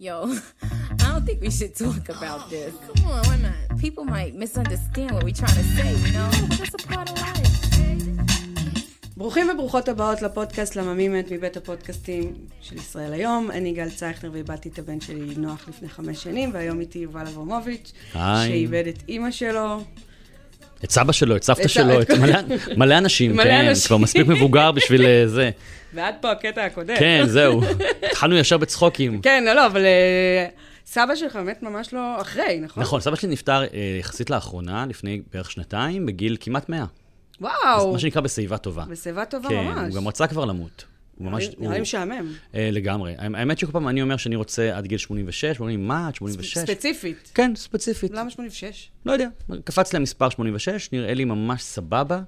Yo, I don't think we should talk about this. Come on, why not? People might misunderstand what we're trying to say, you know? That's a part of life. ברוכים וברוכות הבאות לפודקאסט לממימת מבית הפודקאסטים של ישראל היום. אני גל צייכנר ואיבדתי את הבן שלי נוח לפני חמש שנים, והיום איתי יובל אברמוביץ'. שאיבד את אימא שלו. את סבא שלו, את סבתא שלו, את- מלא- מלא אנשים, מלא כן, אנשים. כבר מספיק מבוגר בשביל אה, זה. ועד פה הקטע הקודם. כן, זהו. התחלנו ישר בצחוקים. כן, לא, לא, אבל אה, סבא שלך באמת ממש לא אחרי, נכון? נכון, סבא שלי נפטר אה, יחסית לאחרונה, לפני בערך שנתיים, בגיל כמעט 100. וואו, מה שנקרא בשיבה טובה. בשיבה טובה כן, ממש. הוא גם רצה כבר למות. הוא ממש... נראה לי משעמם. אה, לגמרי. האמת שכל פעם אני אומר שאני רוצה עד גיל 86, אומרים, מה, עד 86? ספציפית. כן, ספציפית. למה 86? לא יודע, קפץ לי המספר 86, נראה לי ממש סבבה.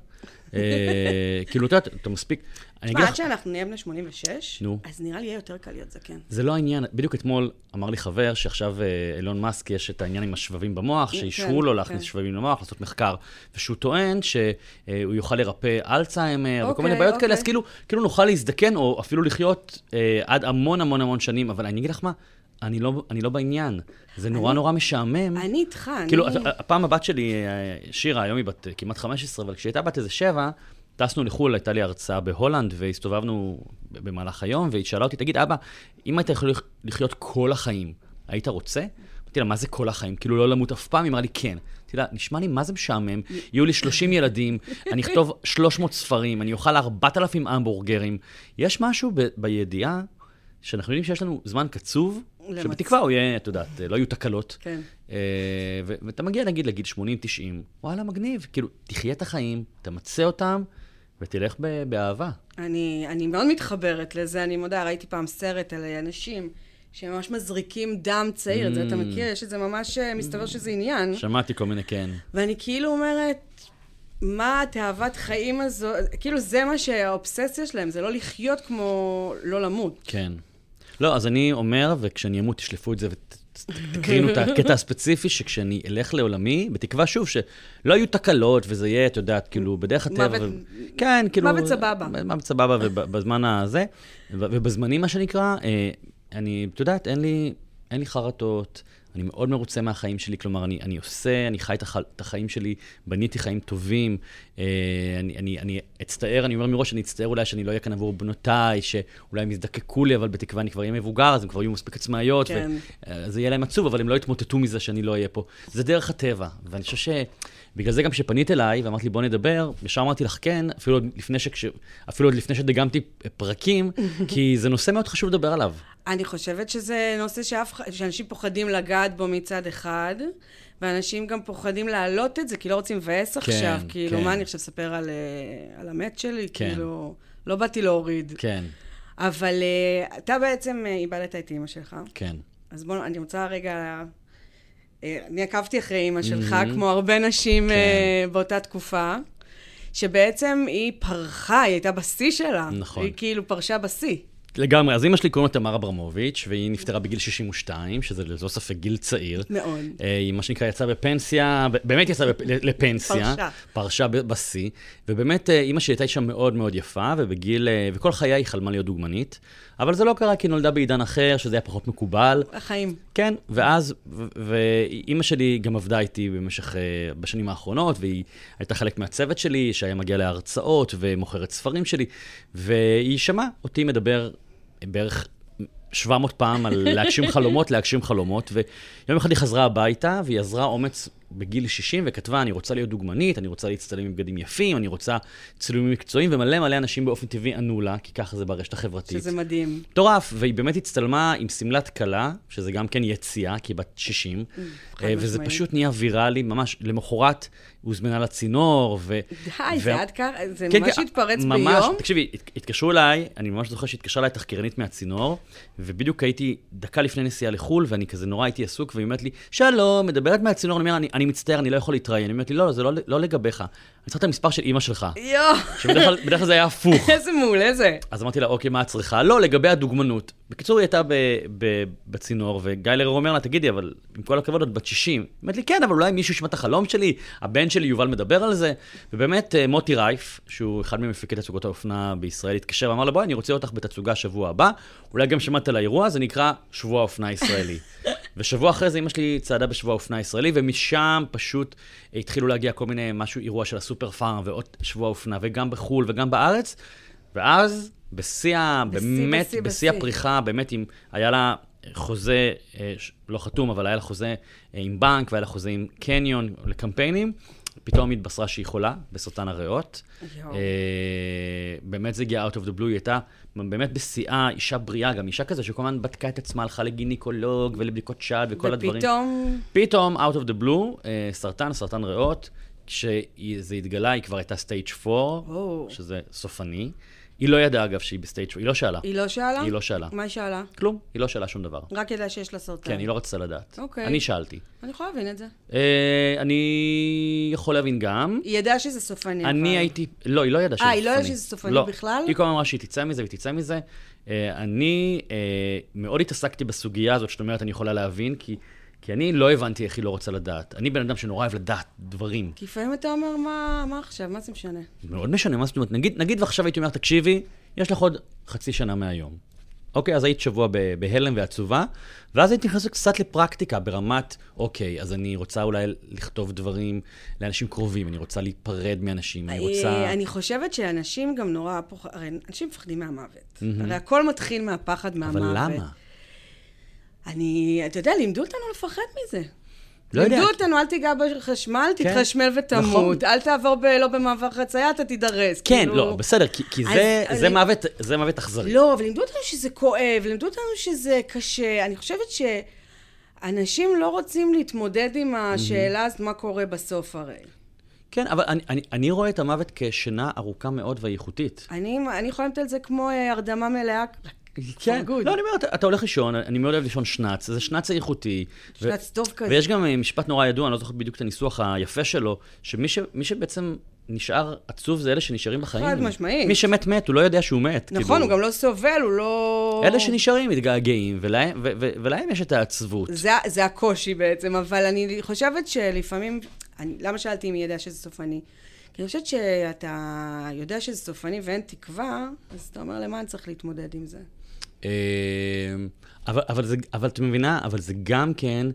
אה, כאילו, אתה יודע, אתה מספיק... תשמע, עד שאנחנו נהיה בני 86, נו. אז נראה לי יהיה יותר קל להיות זקן. זה לא העניין, בדיוק אתמול אמר לי חבר שעכשיו אה, אילון מאסק יש את העניין עם השבבים במוח, שאישרו כן, לו להכניס כן. שבבים למוח, לעשות מחקר, ושהוא טוען שהוא יוכל לרפא אלצהיימר וכל אוקיי, מיני בעיות כאלה, אז אוקיי. כאילו, כאילו נוכל להזדקן או אפילו לחיות אה, עד המון המון המון שנים, אבל אני אגיד לך מה, אני לא, אני לא בעניין, זה נורא נורא משעמם. אני איתך, אני... כאילו, הפעם הבת שלי, אה, שירה, היום היא בת אה, כמעט 15, אבל כשהיא הייתה בת איזה שבע, טסנו לחו"ל, הייתה לי הרצאה בהולנד, והסתובבנו במהלך היום, והיא שאלה אותי, תגיד, אבא, אם היית יכול לח- לחיות כל החיים, היית רוצה? אמרתי לה, מה זה כל החיים? כאילו, לא למות אף פעם? היא אמרה לי, כן. אמרתי לה, נשמע לי מה זה משעמם, יהיו לי 30 ילדים, אני אכתוב 300 ספרים, אני אוכל 4,000 המבורגרים. יש משהו ב- בידיעה שאנחנו יודעים שיש לנו זמן קצוב, למצ- שבתקווה הוא יהיה, את יודעת, לא יהיו תקלות. כן. אה, ו- ואתה מגיע נגיד לגיל 80-90, וואלה, מגניב. כאילו, תחיה את החיים, תמצה אותם, ותלך ב- באהבה. אני, אני מאוד מתחברת לזה, אני מודה, ראיתי פעם סרט על אנשים שממש מזריקים דם צעיר, את זה אתה מכיר? יש את זה ממש, אה, מסתבר שזה עניין. שמעתי כל מיני כן. ואני כאילו אומרת, מה התאוות חיים הזו, כאילו זה מה שהאובססיה שלהם, זה לא לחיות כמו לא למות. כן. לא, אז אני אומר, וכשאני אמות תשלפו את זה ותקרינו את הקטע הספציפי, שכשאני אלך לעולמי, בתקווה שוב שלא יהיו תקלות, וזה יהיה, את יודעת, כאילו, בדרך הטבע. ו... כן, כאילו... מוות סבבה. מוות סבבה, ובזמן הזה, ובזמנים, מה שנקרא, אה, אני, את יודעת, אין לי, אין לי חרטות. אני מאוד מרוצה מהחיים שלי, כלומר, אני, אני עושה, אני חי את, הח, את החיים שלי, בניתי חיים טובים. אה, אני, אני, אני אצטער, אני אומר מראש, אני אצטער אולי שאני לא אהיה כאן עבור בנותיי, שאולי הם יזדקקו לי, אבל בתקווה אני כבר אהיה מבוגר, אז הם כבר יהיו מספיק עצמאיות, כן. וזה יהיה להם עצוב, אבל הם לא יתמוטטו מזה שאני לא אהיה פה. זה דרך הטבע, ואני חושב שבגלל זה גם כשפנית אליי ואמרת לי, בוא נדבר, ישר אמרתי לך כן, אפילו עוד לפני, שכש, אפילו עוד לפני שדגמתי פרקים, כי זה נושא מאוד חשוב לדבר עליו. אני חושבת שזה נושא שאף, שאנשים פוחדים לגעת בו מצד אחד, ואנשים גם פוחדים להעלות את זה, כי לא רוצים לבאס עכשיו, כאילו, כן. מה אני עכשיו אספר על, אה, על המת שלי? כן. כאילו, לא באתי להוריד. כן, אבל אה, אתה בעצם אה, איבדת את אימא שלך, כן. אז בוא, אני רוצה רגע... אה, אני עקבתי אחרי אימא שלך, Mhm. כמו הרבה נשים כן. אה, באותה תקופה, שבעצם היא פרחה, היא הייתה בשיא שלה. נכון. היא כאילו פרשה בשיא. לגמרי. אז אימא שלי קוראים לה תמר אברמוביץ', והיא נפטרה בגיל 62, שזה ללא ספק גיל צעיר. מאוד. אה, היא מה שנקרא יצאה בפנסיה, באמת יצאה בפ- לפנסיה. פרשה. פרשה בשיא. ובאמת, אימא שלי הייתה אישה מאוד מאוד יפה, ובגיל, וכל חיי היא חלמה להיות דוגמנית. אבל זה לא קרה כי היא נולדה בעידן אחר, שזה היה פחות מקובל. החיים. כן, ואז, ואימא שלי גם עבדה איתי במשך, אה, בשנים האחרונות, והיא הייתה חלק מהצוות שלי, שהיה מגיע להרצאות ומוכרת ספרים שלי, והיא שמעה אותי מדבר בערך 700 פעם על להגשים חלומות, להגשים חלומות, ויום אחד היא חזרה הביתה, והיא עזרה אומץ בגיל 60, וכתבה, אני רוצה להיות דוגמנית, אני רוצה להצטלם עם בגדים יפים, אני רוצה צילומים מקצועיים, ומלא מלא אנשים באופן טבעי ענו לה, כי ככה זה ברשת החברתית. שזה מדהים. מטורף, והיא באמת הצטלמה עם שמלת כלה, שזה גם כן יציאה, כי היא בת 60, Mm, אה, וזה משמעית. פשוט נהיה ויראלי, ממש למחרת הוזמנה לצינור, ו... די, ו- זה עד ככה, זה כן, ממש כן, התפרץ ממש, ביום. תקשיבי, הת- התקשרו אליי, אני ממש זוכר שהתקשרה אליי תחקירנית מהצינור, ובדיוק הייתי דקה לפני נסיעה לחו"ל, ואני כזה נורא הייתי עסוק, והיא אומרת לי, שלום, מדברת מהצינור, אני אומר, "אני- אני מצטער, אני לא יכול להתראיין. היא אומרת לי, לא, לא, זה לא, לא לגביך. אני צריך את המספר של אימא שלך. יואו, שבדרך כלל, זה היה הפוך. איזה מעולה זה. אז אמרתי לה, אוקיי, מה את צריכה? לא, לגבי הדוגמנות. בקיצור, היא הייתה ב, ב, בצינור, וגיא לרר אומר לה, תגידי, אבל עם כל הכבוד, את בת 60. היא אומרת לי, כן, אבל אולי מישהו ישמע את החלום שלי, הבן שלי, יובל, מדבר על זה. ובאמת, אה, מוטי רייף, שהוא אחד ממפיקי תצוגות האופנה בישראל, התקשר ואמר לה, בואי, אני רוצה אותך בתצוגה שבוע הבא. אולי גם שמעת על האירוע, זה נקרא שבוע האופנה הישראלי. ושבוע אחרי זה אמא שלי צעדה בשבוע האופנה הישראלי, ומשם פשוט התחילו להגיע כל מיני, משהו, אירוע של הסופר פארם, ועוד שבוע אופנה, וגם בחו"ל וגם בארץ. ואז, בשיא, ה- באמת, בשיא, בשיא. הפריחה, באמת, עם, היה לה חוזה, אה, לא חתום, אבל היה לה חוזה אה, עם בנק, והיה לה חוזה עם קניון לקמפיינים. פתאום התבשרה שהיא חולה בסרטן הריאות. יואו. אה, באמת זה הגיע out of the blue, היא הייתה באמת בשיאה, אישה בריאה, גם אישה כזה שכל הזמן בדקה את עצמה, הלכה לגינקולוג ולבדיקות שד וכל הדברים. ופתאום, פתאום, out of the blue, אה, סרטן, סרטן ריאות, כשזה התגלה, היא כבר הייתה stage 4, או. שזה סופני. היא לא ידעה, אגב, שהיא ב stage 4, היא לא שאלה. היא לא שאלה? היא לא שאלה. מה היא שאלה? כלום, היא לא שאלה שום דבר. רק ידעה שיש לה סרטן. כן, היא לא רצתה לדעת. אוקיי. אני שאלתי. אני יכולה להבין את זה. אה, אני יכול להבין גם. היא ידעה שזה סופני. אבל- אני הייתי, לא, היא לא ידעה שזה אה, סופני. היא לא ידעה שזה סופני לא. בכלל? היא כל הזמן אמרה שהיא תצא מזה והיא תצא מזה. אה, אני אה, מאוד התעסקתי בסוגיה הזאת, שאת אומרת, אני יכולה להבין, כי, כי אני לא הבנתי איך היא לא רוצה לדעת. אני בן אדם שנורא אוהב לדעת דברים. כי לפעמים אתה אומר, מה מה עכשיו? מה זה משנה? מאוד משנה, מה זאת אומרת? נגיד, נגיד ועכשיו הייתי אומר, תקשיבי, יש לך עוד חצי שנה מהיום. אוקיי, אז היית שבוע בהלם ועצובה, ואז הייתי נכנסת קצת לפרקטיקה ברמת, אוקיי, אז אני רוצה אולי לכתוב דברים לאנשים קרובים, אני רוצה להיפרד מאנשים, אני רוצה... אה, אני חושבת שאנשים גם נורא. הרי אנשים מפחדים מהמוות. הרי הכל מתחיל מהפחד מהמוות. אבל למה? אני, אתה יודע, לימדו אותנו לפחד מזה. לא יודע. לימדו אותנו, אל תיגע בחשמל, כן, תתחשמל ותמות. נכון. אל תעבור ב... לא במעבר חצייה, אתה תידרס. כן, כאילו- לא, בסדר, כי, כי אז זה, אני- זה, מוות, זה מוות אכזרי. לא, אבל לימדו אותנו שזה כואב, לימדו אותנו שזה קשה. אני חושבת שאנשים לא רוצים להתמודד עם השאלה הזאת, מה קורה בסוף הרי. כן, אבל אני, אני, אני רואה את המוות כשינה ארוכה מאוד ואיכותית. אני, אני יכולה לתת על זה כמו אה, הרדמה מלאה. כן. לא, אני אומר, אתה, אתה הולך לישון, אני מאוד אוהב לישון שנץ, זה שנץ איכותי. ו- שנץ טוב כזה. ויש גם אה, משפט נורא ידוע, אני לא זוכר בדיוק את הניסוח היפה שלו, שמי ש, שבעצם נשאר עצוב זה אלה שנשארים בחיים. חד משמעית. מי שמת מת, הוא לא יודע שהוא מת. נכון, כאילו. הוא גם לא סובל, הוא לא... אלה שנשארים מתגעגעים, ולהם, ו- ו- ולהם יש את העצבות. זה, זה הקושי בעצם, אבל אני חושבת שלפעמים... אני, למה שאלתי אם היא ידעה שזה סופני? כי אני חושבת שאתה יודע שזה סופני ואין תקווה, אז אתה אומר, למה אני צריך להתמודד עם זה? אה, אבל, אבל, זה, אבל את מבינה, אבל זה גם כן,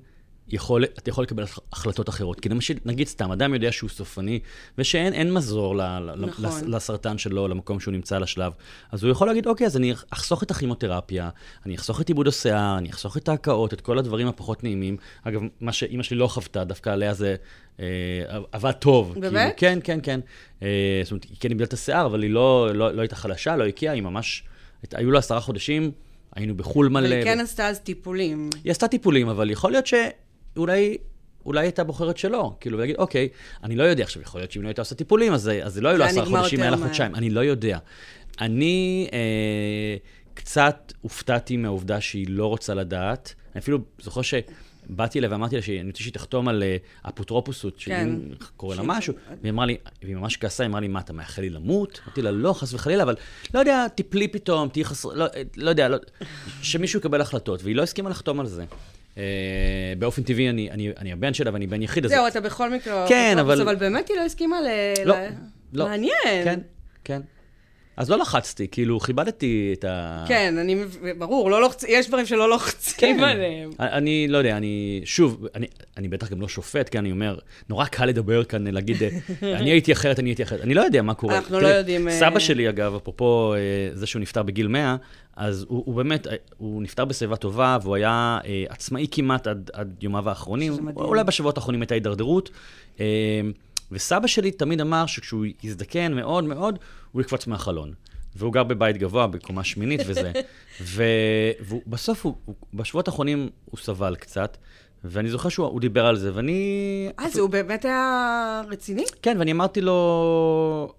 יכול, אתה יכול לקבל החלטות אחרות. כי למשל, נגיד סתם, אדם יודע שהוא סופני, ושאין אין מזור ל, ל, נכון. לס- לסרטן שלו, למקום שהוא נמצא על השלב, אז הוא יכול להגיד, אוקיי, אז אני אחסוך את הכימותרפיה, אני אחסוך את עיבוד השיער, אני אחסוך את ההקאות, את כל הדברים הפחות נעימים. אגב, מה שאימא שלי לא חוותה, דווקא עליה זה אה, עבד טוב. באמת? כאילו, כן, כן, כן. אה, זאת אומרת, היא כן איבדה את השיער, אבל היא לא, לא, לא הייתה חלשה, לא הקיאה, היא ממש... היו לה עשרה חודשים, היינו בחו"ל מלא. אבל היא כן ו- עשתה אז טיפולים. היא עשתה טיפולים, אבל יכול להיות שאולי... אולי הייתה בוחרת שלא, כאילו, ולהגיד, אוקיי, אני לא יודע עכשיו, יכול להיות שאם לא הייתה עושה טיפולים, אז, זה לא היו לה עשרה חודשים, היה לה. חודשיים, אני לא יודע. אני אה, קצת הופתעתי מהעובדה שהיא לא רוצה לדעת. אני אפילו זוכר שבאתי אליה ואמרתי לה שאני רוצה שהיא תחתום על אה, אפוטרופוסות, כן. קורה לה משהו, והיא אמרה לי, והיא ממש כעסה, היא אמרה לי, מה, אתה מאחל לי למות? אמרתי לה, לא, חס וחלילה, אבל לא יודע, תיפלי פתאום, תהיי חסר, לא, אה, לא יודע, לא, שמישהו יקבל החלטות, והיא לא הסכימה לחתום על זה. אה, באופן טבעי, אני, אני, אני הבן שלה ואני בן יחיד, אז... זהו, אתה בכל מקרה... כן, אבל- אבל באמת היא לא הסכימה ל... לא, לא. מעניין. כן, כן. אז לא לחצתי, כאילו, כיבדתי את ה... כן, אני... ברור, לא לוחצ... יש דברים שלא לוחצים עליהם. אני לא יודע, אני, שוב, אני, אני בטח גם לא שופט, כי אני אומר, נורא קל לדבר כאן, להגיד, אה, אני הייתי אחרת, אני הייתי אחרת. אני לא יודע מה קורה. אנחנו לא יודעים, אה, סבא שלי, אגב, אפרופו אה, זה שהוא נפטר בגיל 100, אז הוא, הוא באמת, הוא נפטר בשיבה טובה, והוא היה אה, עצמאי כמעט עד, עד יומיו האחרונים. אולי בשבועות האחרונים הייתה הידרדרות. אה, וסבא שלי תמיד אמר שכשהוא יזדקן מאוד מאוד, הוא יקפוץ מהחלון. והוא גר בבית גבוה, בקומה שמינית וזה. ובסוף, הוא, הוא, בשבועות האחרונים הוא סבל קצת, ואני זוכר שהוא הוא דיבר על זה, ואני... אה, זה הוא באמת היה רציני? כן, ואני אמרתי לו...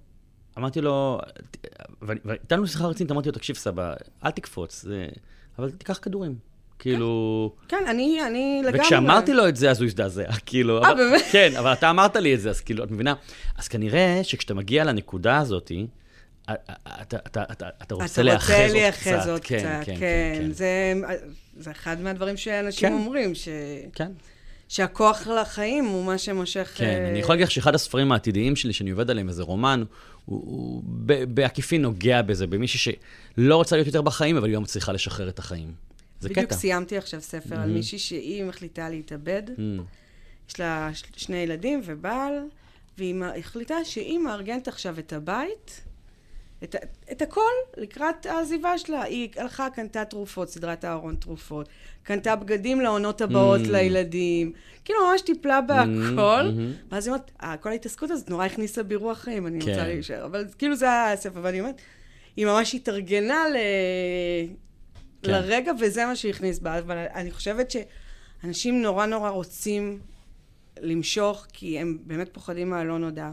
אמרתי לו... והייתה לנו שיחה רצינית, אמרתי לו, תקשיב, סבא, אל תקפוץ, זה... אבל תיקח כדורים. כאילו... כן, אני, אני לגמרי... וכשאמרתי לו את זה, אז הוא הזדעזע, כאילו. אה, באמת? כן, אבל אתה אמרת לי את זה, אז כאילו, את מבינה? אז כנראה שכשאתה מגיע לנקודה הזאת, אתה, אתה, אתה, אתה, אתה רוצה להיאחז אתה עוד רוצה קצת. להיאחז עוד כן, קצת, כן, כן. כן, כן. זה, זה אחד מהדברים שאנשים כן. אומרים, ש, כן. שהכוח לחיים הוא מה שמושך... כן, אה, אני יכול להגיד לך שאחד הספרים העתידיים שלי, שאני עובד עליהם, איזה רומן, הוא, בעקיפין נוגע בזה, במישהי שלא רוצה להיות יותר בחיים, אבל היא לא מצליחה לשחרר את החיים. זה בדיוק קטע. סיימתי עכשיו ספר על מישהי שהיא מחליטה להתאבד. Mm, יש לה שני ילדים ובעל, והיא החליטה שהיא מארגנת עכשיו את הבית, את, את הכל לקראת העזיבה שלה. היא הלכה, קנתה תרופות, סדרת הארון תרופות, קנתה בגדים לעונות הבאות Mm. לילדים, כאילו ממש טיפלה בהכל. mm-hmm. ואז היא אומרת, "אה, כל ההתעסקות הזאת נורא הכניסה בי רוח חיים, אני כן. רוצה להישאר. אבל כאילו זה היה הספר, ואני אומרת, היא ממש התארגנה ל... כן. לרגע, וזה מה שהכניס בה. אבל אני חושבת שאנשים נורא נורא רוצים למשוך, כי הם באמת פוחדים מהלא נודע.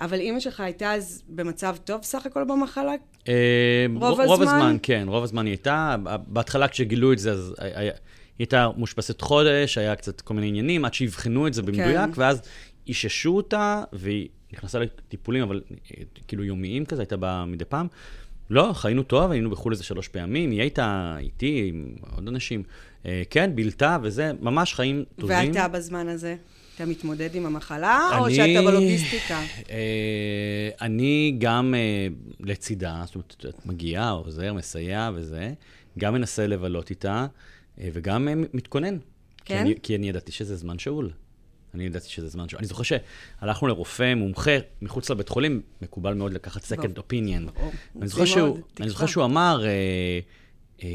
אבל אימא שלך הייתה אז במצב טוב סך הכל במחלה? אה, רוב רוב הזמן? הזמן, כן, רוב הזמן היא הייתה. בהתחלה כשגילו את זה, אז היא הייתה מאושפזת חודש, היה קצת כל מיני עניינים, עד שיבחנו את זה במדויק, כן. ואז איששו אותה, והיא נכנסה לטיפולים, אבל אה, כאילו יומיים כזה, הייתה באה מדי פעם. לא, חיינו טוב, היינו בחו"ל איזה שלוש פעמים, היא הייתה איתי, עם עוד אנשים. אה, כן, בילתה וזה, ממש חיים טובים. ואתה בזמן הזה? אתה מתמודד עם המחלה, או אני- שאתה בלוגיסטיקה? אה, אני גם אה, לצידה, זאת אומרת, את מגיעה, עוזר, מסייע וזה, גם מנסה לבלות איתה, אה, וגם אה, מתכונן. כי כן? אני, כי אני ידעתי שזה זמן שאול. אני ידעתי שזה זמן שאול. אני זוכר שהלכנו לרופא מומחה מחוץ לבית חולים, מקובל מאוד לקחת second opinion. אני זוכר, שהוא, מאוד, אני זוכר תקווה. שהוא אמר, אה, אה,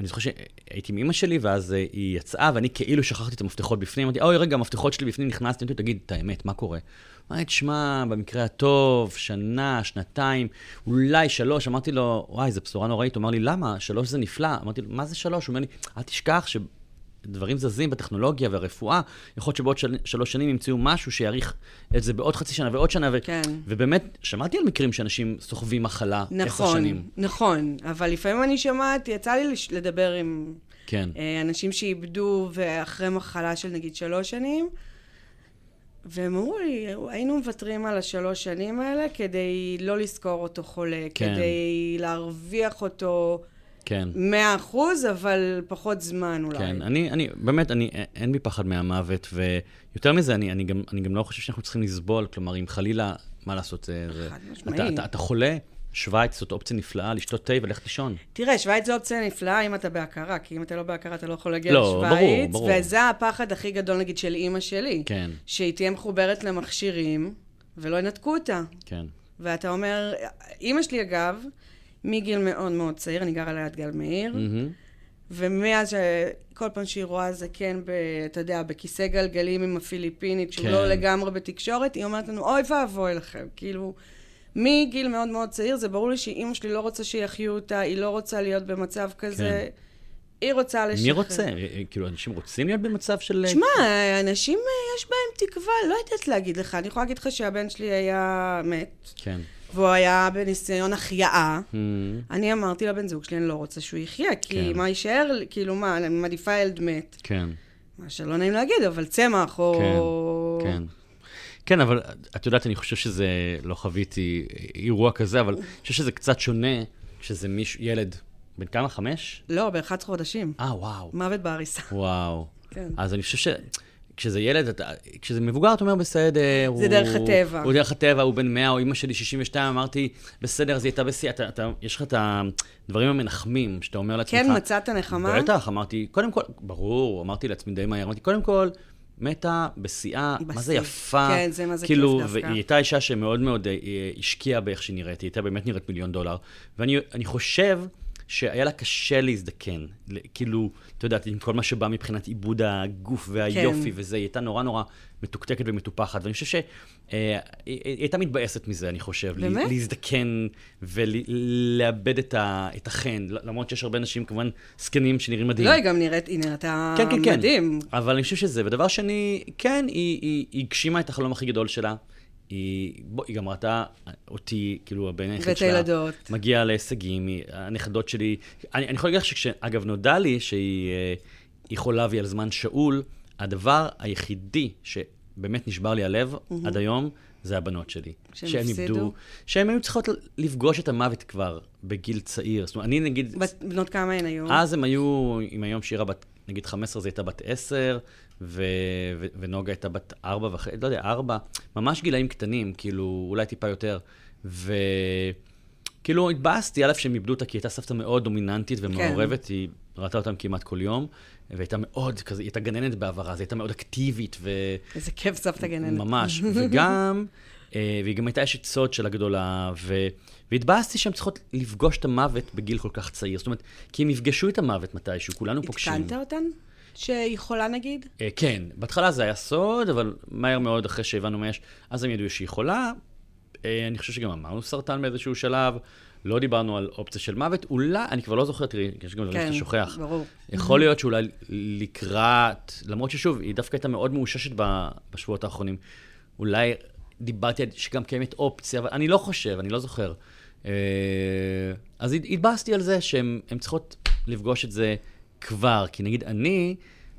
אני זוכר שהייתי עם אמא שלי, ואז אה, היא יצאה, ואני כאילו שכחתי את המפתחות בפנים. אמרתי, אוי, רגע, המפתחות שלי בפנים, נכנסתי, אמרתי תגיד, את האמת, מה קורה? אמרתי, תשמע, במקרה הטוב, שנה, שנתיים, אולי שלוש. אמרתי לו, וואי, זו בשורה נוראית. הוא אמר לי, למה? שלוש זה נפלא. אמרתי לו, מה זה שלוש? הוא אומר לי, אל תשכח ש... דברים זזים בטכנולוגיה והרפואה, יכול להיות שבעוד של... שלוש שנים ימצאו משהו שיאריך את זה בעוד חצי שנה ועוד שנה. ו... כן. ובאמת, שמעתי על מקרים שאנשים סוחבים מחלה עשר נכון, שנים. נכון. אבל לפעמים אני שומעת, יצא לי לדבר עם כן. אה, אנשים שאיבדו ואחרי מחלה של נגיד שלוש שנים, והם אמרו לי, היינו מוותרים על השלוש שנים האלה כדי לא לזכור אותו חולה, כן. כדי להרוויח אותו כן. מאה אחוז, אבל פחות זמן אולי. כן, אני, אני, באמת, אני, אין בי פחד מהמוות, ויותר מזה, אני, אני, גם, אני גם לא חושב שאנחנו צריכים לסבול, כלומר, אם חלילה, מה לעשות, זה... חד משמעי. אתה, אתה, אתה חולה, שווייץ זאת אופציה נפלאה, לשתות תה וללכת לישון. תראה, שווייץ זו אופציה נפלאה אם אתה בהכרה, כי אם אתה לא בהכרה אתה לא יכול להגיע לא, לשווייץ. ברור, ברור. וזה הפחד הכי גדול, נגיד, של אימא שלי. כן, שהיא תהיה מחוברת למכשירים, ולא ינתקו אותה. כן. ואתה אומר, אימא שלי אגב, מגיל מאוד מאוד צעיר, אני גרה ליד גל מאיר. ומאז שכל פעם שהיא רואה זקן, ב, אתה יודע, בכיסא גלגלים עם הפיליפינית, שהוא כן. לא לגמרי בתקשורת, היא אומרת לנו, אוי ואבוי לכם. כאילו, מגיל מאוד מאוד צעיר, זה ברור לי שאימא שלי לא רוצה שיחיו אותה, היא לא רוצה להיות במצב כזה. היא רוצה לשחרר. מי רוצה? אה, כאילו, אנשים רוצים להיות במצב של... שמע, אנשים, אה, יש בהם תקווה, לא יודעת להגיד לך. אני יכולה להגיד לך שהבן שלי היה מת, כן. והוא היה בניסיון החייאה. מהמם. אני אמרתי לבן זוג שלי, אני לא רוצה שהוא יחיה, כי כן. מה יישאר? כאילו, מה, אני מעדיפה ילד מת. כן. מה שלא נעים להגיד, אבל צמח, או... כן. כן, אבל את יודעת, אני חושב שזה, לא חוויתי אירוע כזה, אבל אני חושב שזה קצת שונה כשזה מישהו, ילד, בן כמה? חמש? לא, ב-11 חודשים. אה, וואו. מוות בעריסה. וואו. כן. אז אני חושב ש... כשזה ילד, אתה, כשזה מבוגר, אתה אומר, בסדר. זה דרך הטבע. הוא דרך הטבע, הוא בן 100, או אימא שלי 62, אמרתי, בסדר, אז היא הייתה בשיא. אתה, אתה, יש לך את הדברים המנחמים, שאתה אומר לעצמך. כן, מצאת נחמה? בטח, אמרתי, קודם כל, ברור, אמרתי לעצמי די מהר, אמרתי, קודם כל, מתה בשיאה, מה זה. יפה. כן, זה מה זה כאילו, כיף דווקא. והיא הייתה אישה שמאוד מאוד אה, השקיעה באיך שהיא נראית, היא הייתה באמת נראית מיליון דולר. ואני אני חושב שהיה לה קשה להזדקן. כאילו, אתה יודעת, עם כל מה שבא מבחינת עיבוד הגוף והיופי כן. וזה, היא הייתה נורא נורא מתוקתקת ומטופחת. ואני חושב שהיא היא הייתה מתבאסת מזה, אני חושב. באמת? להזדקן ולאבד את, ה, את החן. למרות שיש הרבה אנשים, כמובן, זקנים שנראים מדהים. לא, היא גם נראית, היא נראתה כן, כן, כן. מדהים. אבל אני חושב שזה. ודבר שני, כן, היא, היא, היא הגשימה את החלום הכי גדול שלה. היא, בוא, היא גם ראתה אותי, כאילו, הבן היחיד ואת שלה. הילדות. מגיע להישגים, היא- הנכדות שלי. אני, אני יכול להגיד לך שכשאגב נודע לי שהיא אה, חולה והיא על זמן שאול, הדבר היחידי שבאמת נשבר לי הלב עד היום, זה הבנות שלי. שהם הפסידו? איבדו, שהן היו צריכות לפגוש את המוות כבר בגיל צעיר. זאת אומרת, אני נגיד... בת- בנות כמה הן היו? אז הם היו, אם היום שירה בת, נגיד 15, אז היא הייתה בת 10, ו, ו, ונוגה הייתה בת 4 וחצי, לא יודע, 4, ממש גילאים קטנים, כאילו, אולי טיפה יותר. וכאילו, התבאסתי, א', שהם איבדו אותה, כי היא הייתה סבתא מאוד דומיננטית ומעורבת, היא ראתה אותם כמעט כל יום, והייתה מאוד כזה, היא הייתה גננת בעברה, אז היא הייתה מאוד אקטיבית, ו... איזה כיף סבתא גננת. ממש. וגם, אה, והיא גם הייתה אשת סוד של הגדולה, ו... והתבאסתי שהן צריכות לפגוש את המוות בגיל כל כך צעיר. זאת אומרת, כי הם יפגשו את המוות מתישהו, כולנו פוגשים. עדכנת אותן? שהיא חולה נגיד? אה, כן, בהתחלה זה היה סוד, אבל מהר מאוד אחרי שהבנו מה יש, אז הם ידעו שהיא חולה. אה, אני חושב שגם אמרנו סרטן באיזשהו שלב, לא דיברנו על אופציה של מוות. אולי, אני כבר לא זוכר, תראי, יש גם דברים כן, שאתה שוכח. ברור. יכול להיות שאולי לקראת, למרות ששוב, היא דווקא הייתה מאוד מאוששת בשבועות האחרונים. אולי דיברתי על שגם קיימת אופציה, אבל אני לא חושב, אני לא זוכר. אה, אז הת- התבאסתי על זה שהן הן צריכות לפגוש את זה כבר, כי נגיד אני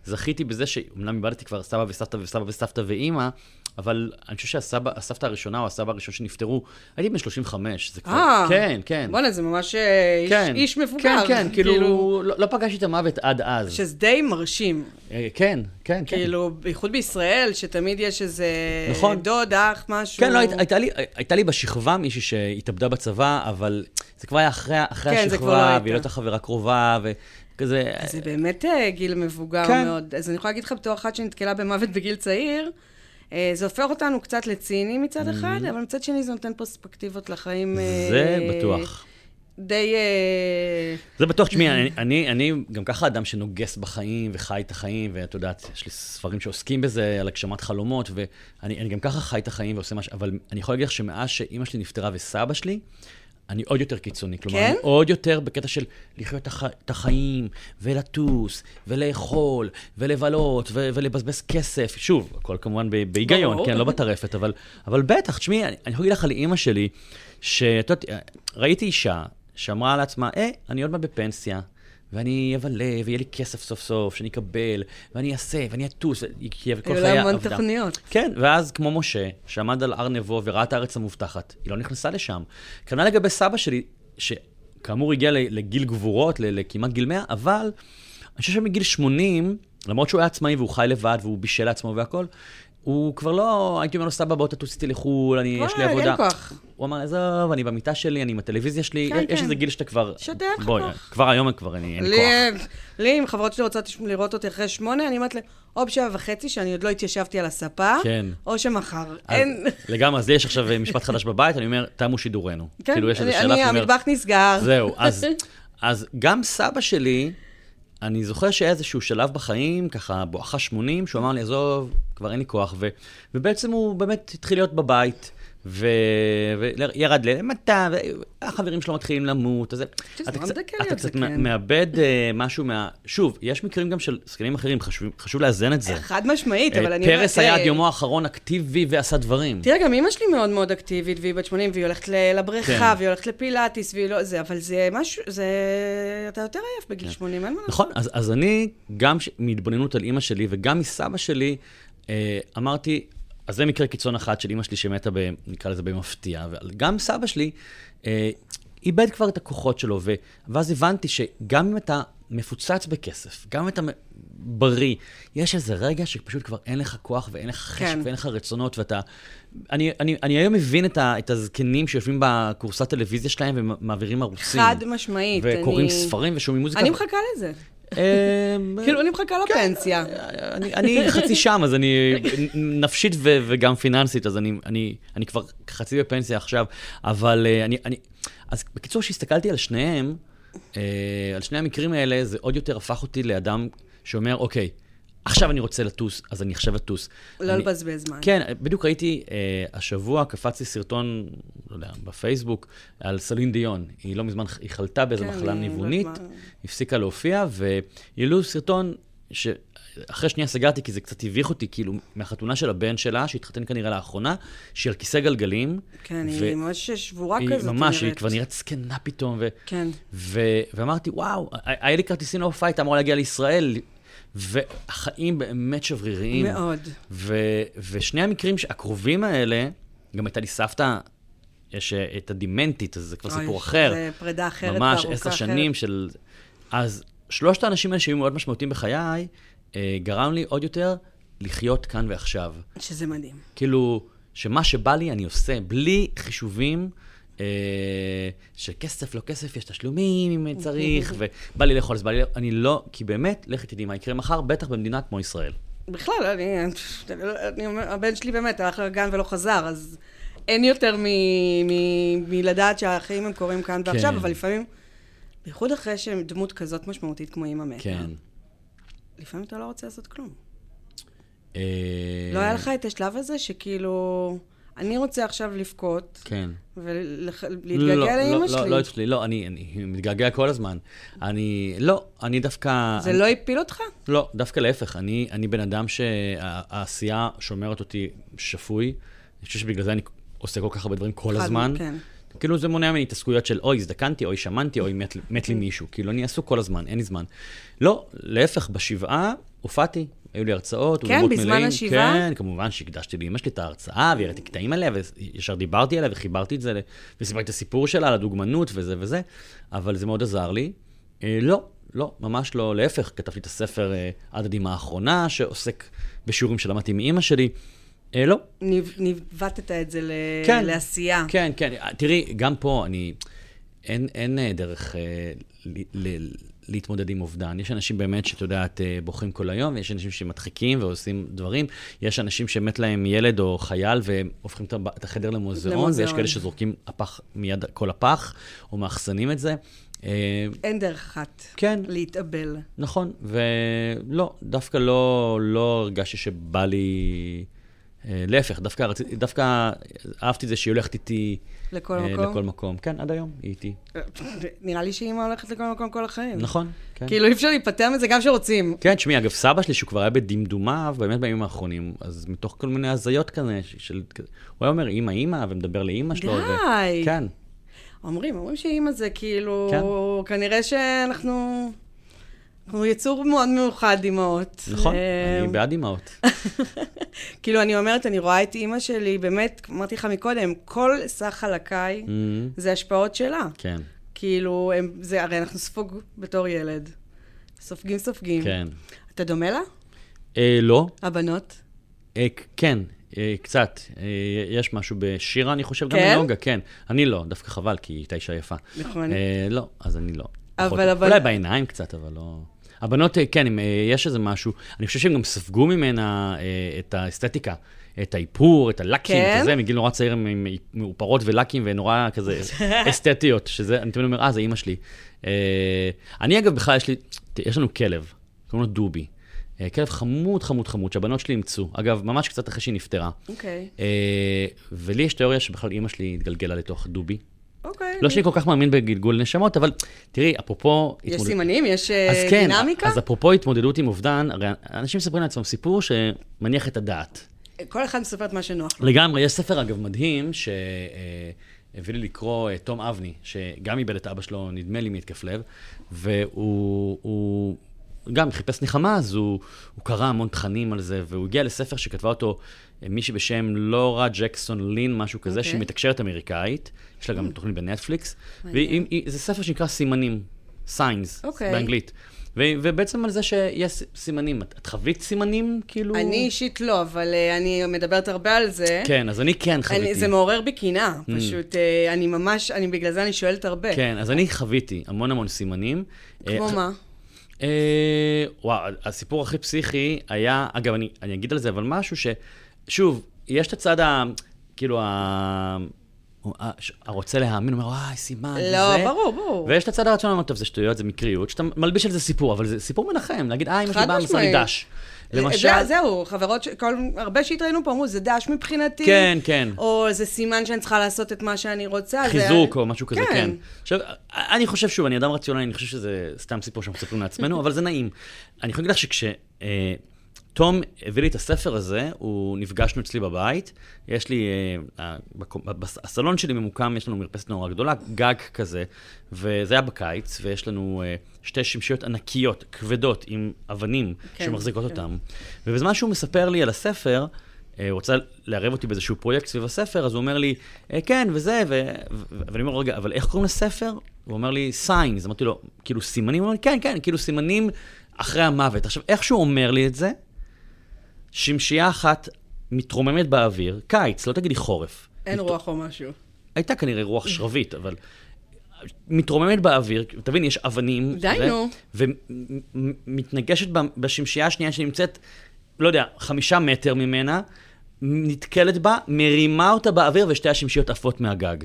זכיתי בזה שאומנם איבדתי כבר סבא וסבתא וסבא וסבתא ואימא, אבל אני חושב שהסבתא הראשונה או הסבא הראשון שנפטרו, הייתי בן 35, זה כבר... אה, כן, כן. בואנה, זה ממש אה, איש- כן. איש מבוגר. כן, כן, כאילו, לא, לא פגשתי את המוות עד אז. שזה די מרשים. אה, כן, כן, כן. כאילו, בייחוד בישראל, שתמיד יש איזה נכון. דוד, אח, משהו. כן, לא, היית- הייתה לי, הייתה לי בשכבה מישהי שהתאבדה בצבא, אבל זה כבר היה אחרי, אחרי כן, לא השכבה. והיא לא הייתה חברה קרובה, וכזה... זה באמת אה, גיל מבוגר כן. מאוד. אז אני יכולה להגיד לך, בתור אחת שנתקלה במוות בגיל צעיר, אה, זה הופך אותנו קצת לציניים מצד אחד, אבל מצד שני זה נותן פרספקטיבות לחיים. אה. זה בטוח. די... זה בטוח, תשמעי, אני, אני, אני גם ככה אדם שנוגס בחיים וחי את החיים, ואת יודעת, יש לי ספרים שעוסקים בזה, על הגשמת חלומות, ואני אני גם ככה חי את החיים ועושה משהו, אבל אני יכול להגיד לך שמאז שאימא שלי נפטרה וסבא שלי, אני עוד יותר קיצוני. כלומר, כן? אני עוד יותר בקטע של לחיות את, הח... את החיים, ולטוס, ולאכול, ולבלות, ו... ולבזבז כסף. שוב, הכל כמובן ב... בהיגיון, ברור. כן, לא בטרפת, אבל, אבל בטח, תשמעי, אני, אני יכול להגיד לך על אימא שלי, שאת יודעת, ראיתי אישה שאמרה לעצמה, אה, אני עוד מעט בפנסיה. ואני אבלה, ויהיה לי כסף סוף סוף, שאני אקבל, ואני אעשה, ואני אטוס, כי כל היו חיי לה המון. תוכניות. כן, ואז כמו משה, שעמד על הר נבו וראה את הארץ המובטחת, היא לא נכנסה לשם. כנ"ל לגבי סבא שלי, שכאמור הגיע לגיל גבורות, לכמעט גיל 100, אבל אני חושב שמגיל 80, למרות שהוא היה עצמאי והוא חי לבד והוא בישל לעצמו והכל, הוא כבר לא, הייתי אומר לו, סבא, בוא תטוס איתי לחו"ל, אני, יש לי עבודה. אין כוח. הוא אמר, עזוב, אני במיטה שלי, אני עם הטלוויזיה שלי, כן, יש כן. איזה גיל שאתה כבר... שדה לך בואי, כוח. כבר היום כבר אני- אין לי כוח. לי, אם חברות שלי רוצות לראות אותי אחרי שמונה, אני אומרת לה, או בשבע וחצי, שאני עוד לא התיישבתי על הספה, כן. או שמחר. אז אין... לגמרי, אז לי יש עכשיו משפט חדש בבית, אני אומר, תמו שידורנו. כן, כאילו, יש איזה אני- שלב אני, שאומר, המטבח נסגר. זהו, אז, אז גם סבא שלי, אני זוכר שהיה איזשהו שלב בחיים, ככה בואכה 80, שהוא אמר לי, עזוב, כבר אין לי כוח, ו, ובעצם הוא באמת התחיל להיות בבית. ו... וירד למטה, והחברים שלו מתחילים למות, אז אתה קצת- אתה קצת. מאבד אה, משהו מה... שוב, יש מקרים גם של זקנים אחרים, חשוב, חשוב לאזן את זה. חד משמעית, אה, אבל אני... פרס היה תראה, עד יומו האחרון אקטיבי ועשה דברים. תראה, גם אימא שלי מאוד מאוד אקטיבית, והיא בת 80, והיא הולכת לבריכה, כן. והיא הולכת לפילאטיס, והיא לא... זה, אבל זה משהו, זה... אתה יותר עייף בגיל 80, אין מה לעשות. נכון, אז, אז אני, גם ש... מהתבוננות על אימא שלי וגם מסבא שלי, אה, אמרתי, אז זה מקרה קיצון אחד של אימא שלי שמתה, ב, נקרא לזה במפתיע, אבל גם סבא שלי אה, איבד כבר את הכוחות שלו, ו... ואז הבנתי שגם אם אתה מפוצץ בכסף, גם אם אתה בריא, יש איזה רגע שפשוט כבר אין לך כוח ואין לך חשק כן. ואין לך רצונות, ואתה... אני, אני, אני היום מבין את, ה, את הזקנים שיושבים בקורסת טלוויזיה שלהם ומעבירים ערוצים. חד משמעית. וקוראים אני- ספרים ושומעים מוזיקה. אני מחכה לזה. כאילו, אני מחכה לפנסיה. אני, חצי שם, אז אני נפשית וגם פיננסית, אז אני, כבר חצי בפנסיה עכשיו, אבל אה, אני. אז בקיצור, כשהסתכלתי על שניהם, אה, על שני המקרים האלה, זה עוד יותר הפך אותי לאדם שאומר, אוקיי, עכשיו אני רוצה לטוס, אז אני עכשיו אטוס. לא לבזבז זמן. כן, בדיוק ראיתי, אה, השבוע קפץ לי סרטון, לא יודע, בפייסבוק, על סלין דיון. היא לא מזמן, היא חלתה באיזו כן, מחלה לא ניוונית, מה- הפסיקה להופיע, והעלו סרטון ש... אחרי שנייה סגרתי, כי זה קצת הביך אותי, כאילו, מהחתונה של הבן שלה, שהתחתן כנראה לאחרונה, שהיא על כיסא גלגלים. כן, ו- היא ממש שבורה היא כזאת, ממש, היא נראית. כבר נראית זקנה פתאום, ו... כן. ו- ואמרתי, וואו, היה לי כרטיסים להופעה, הייתה אמורה להגיע לישראל, והחיים באמת שבריריים. מאוד. ו- ושני המקרים הקרובים האלה, גם הייתה לי סבתא, יש אה, את הדימנטית, אז זה כבר אוי, סיפור אחר. זה פרידה אחרת ממש וארוכה עשר אחרת. שנים של... אז שלושת האנשים האלה שהיו מאוד משמעותיים בחיי, אה, גרם לי עוד יותר לחיות כאן ועכשיו. שזה מדהים. כאילו, שמה שבא לי אני עושה, בלי חישובים. אה, שכסף, לא כסף, יש תשלומים אם צריך, ובא לי לאכול, אז בא לי... לאכול. אני לא, כי באמת, לכי תדעי מה יקרה מחר, בטח במדינה כמו ישראל. בכלל, אני, אני אומר, הבן שלי באמת הלך לגן ולא חזר, אז אין יותר מלדעת שהחיים הם קורים כאן ועכשיו, כן. אבל לפעמים, בייחוד אחרי שהם דמות כזאת משמעותית כמו אימא מתה, כן. לפעמים אתה לא רוצה לעשות כלום. אה, לא היה לך את השלב הזה שכאילו, אני רוצה עכשיו לבכות, כן. ולהתגעגע לא, לאימא לא, שלי. לא, לא אצלי, לא, אני, אני מתגעגע כל הזמן. אני, לא, אני דווקא... זה אני, לא הפיל אותך? לא, דווקא להפך. אני, אני בן אדם שהעשייה שומרת אותי שפוי. אני חושב שבגלל זה אני עושה כל כך הרבה דברים כל הזמן. כן. כאילו זה מונע ממני התעסקויות של אוי, הזדקנתי, אוי, שמנתי, אוי, מת, מת לי מישהו. כאילו, אני עסוק כל הזמן, אין לי זמן. לא, להפך, בשבעה הופעתי, היו לי הרצאות, כן, בזמן מלאים. השבעה? כן, כמובן שהקדשתי לאמא שלי את ההרצאה, והראיתי קטעים עליה, וישר דיברתי עליה, וחיברתי את זה, וסיפרתי את הסיפור שלה, על הדוגמנות וזה וזה, אבל זה מאוד עזר לי. אה, לא, לא, ממש לא, להפך, כתבתי את הספר אה, עד הדמעה האחרונה, שעוסק בשיעורים שלמדתי מאימא שלי. אה, לא, ניווטת את זה ל- כן. לעשייה. כן, כן. תראי, גם פה אני... אין, אין אה, דרך אה, ל, ל, להתמודד עם אובדן. יש אנשים באמת שאת יודעת, אה, בוכים כל היום, ויש אנשים שמדחיקים ועושים דברים. יש אנשים שמת להם ילד או חייל והם הופכים את החדר למוזיאון, למוזיאון. ויש כאלה שזורקים הפח, מיד כל הפח, או מאחסנים את זה. אה, אין דרך אחת כן, להתאבל. נכון, ולא, דווקא לא, לא הרגשתי שבא לי... אה, להפך, דווקא, רציתי, דווקא אהבתי את זה שהיא הולכת איתי לכל אה, מקום? לכל מקום. כן, עד היום היא איתי. נראה לי שאימא הולכת לכל מקום כל החיים. נכון, כן. כאילו, אי אפשר להיפטר מזה גם כשרוצים. כן, תשמעי, אגב, סבא שלי, שהוא כבר היה בדמדומיו, באמת בימים האחרונים, אז מתוך כל מיני הזיות כזה, של... הוא היה אומר, אימא, אימא, ומדבר לאימא שלו. די. כן, אומרים, אומרים שאימא זה כאילו... כן. כנראה שאנחנו... אנחנו יצור מאוד מיוחד, אימהות. נכון, אה, אני בעד אימהות. כאילו, אני אומרת, אני רואה את אימא שלי, באמת, אמרתי לך מקודם, כל סך חלקיי Mm, זה השפעות שלה. כן, כאילו, הם, זה, הרי אנחנו ספוג בתור ילד. סופגים, סופגים. כן. אתה דומה לה? אה, לא, הבנות? אה, כן, אה, קצת. אה, יש משהו בשירה, אני חושב, גם כן? בנוגה, כן. אני לא, דווקא חבל, כי היא הייתה אישה יפה. נכון. אה, לא, אז אני לא. אבל-. אבל- אולי בעיניים קצת, אבל לא... הבנות, אה, כן, אם, אה, יש איזה משהו, אני חושב שהם גם ספגו ממנה אה, את האסתטיקה. את האיפור, את הלקים, כן? כזה, מגיל נורא צעיר הם מאופרות ולקים ונורא כזה אסתטיות, שזה, אני תמיד אומר, אה, זה אימא שלי. אני אגב, בכלל יש לי, יש לנו כלב, קוראים לו דובי. כלב חמוד, חמוד, חמוד, שהבנות שלי אימצו. אגב, ממש קצת אחרי שהיא נפטרה. אוקיי. אה, ולי יש תיאוריה שבכלל אימא שלי התגלגלה לתוך דובי. אוקיי. לא שאני כל כך מאמין בגלגול נשמות, אבל תראי, אפרופו... יש התמודד- סימנים? יש אה, אז כן, דינמיקה? אז אפרופו התמודדות עם אובדן, הרי אנשים מספרים לעצמם סיפור שמניח את הדעת. כל אחד מספר את מה שנוח לו. לגמרי, יש ספר אגב מדהים, שהביא לי לקרוא אה, תום אבני, שגם איבד את אבא שלו, נדמה לי, מהתקף לב, והוא הוא גם חיפש נחמה, אז הוא, הוא קרא המון תכנים על זה, והוא הגיע לספר שכתבה אותו אה, מישהי בשם לורה ג'קסון לין, משהו כזה, אוקיי. שהיא מתקשרת אמריקאית, יש לה גם תוכנית בנטפליקס, מעניין. והיא- היא- זה ספר שנקרא סימנים, signs, אוקיי. באנגלית. ו- ובעצם על זה שיש סימנים. את, את חווית סימנים, כאילו? אני אישית לא, אבל אה, אני מדברת הרבה על זה. כן, אז אני כן חוויתי. אני, זה מעורר בי קנאה, פשוט, אה, אני ממש, אני בגלל זה אני שואלת הרבה. כן, אז אני חוויתי המון המון סימנים. כמו אה, מה? אה, וואו, הסיפור הכי פסיכי היה, אגב, אני, אני אגיד על זה, אבל משהו ש... שוב, יש את הצד ה... כאילו, ה... הרוצה להאמין, אומר, וואי, סימן, לא, זה. ברור, ברור. ויש את הצד הרצון, אומר, טוב, זה שטויות, זה מקריות, שאתה מלביש על זה סיפור, אבל זה סיפור מנחם, להגיד, אה, אמא שלי באה, משמעית. דש. למשל... זה, זהו, חברות, ש... כל, הרבה שהתראינו פה אמרו, זה דש מבחינתי. כן, כן. או זה סימן שאני צריכה לעשות את מה שאני רוצה. חיזוק זה... או משהו כזה, כן. כן. עכשיו, אני חושב, שוב, אני אדם רציונלי, אני חושב שזה סתם סיפור שאנחנו מספרים לעצמנו, אבל זה נעים. אני יכול להגיד לך שכש... אה, תום הביא לי את הספר הזה, הוא נפגשנו אצלי בבית. יש לי, אה, הסלון שלי ממוקם, יש לנו מרפסת נורא גדולה, גג כזה, וזה היה בקיץ, ויש לנו אה, שתי שמשיות ענקיות, כבדות, עם אבנים כן, שמחזיקות כן. אותם. ובזמן שהוא מספר לי על הספר, אה, הוא רוצה לערב אותי באיזשהו פרויקט סביב הספר, אז הוא אומר לי, "אה, כן, וזה, ו... ואני אומר רגע, אבל איך קוראים לספר? הוא אומר לי, signs. אמרתי לו, כאילו סימנים? הוא אומר לי, כן, כן, כאילו סימנים אחרי המוות. עכשיו, איך שהוא אומר לי את זה, שמשייה אחת מתרוממת באוויר, קיץ, לא תגידי חורף. אין מת- רוח או משהו. הייתה כנראה רוח שרבית, אבל מתרוממת באוויר, תבין, יש אבנים. די, נו. ומתנגשת בשמשייה השנייה שנמצאת, לא יודע, חמישה מטר ממנה, נתקלת בה, מרימה אותה באוויר ושתי השמשיות עפות מהגג.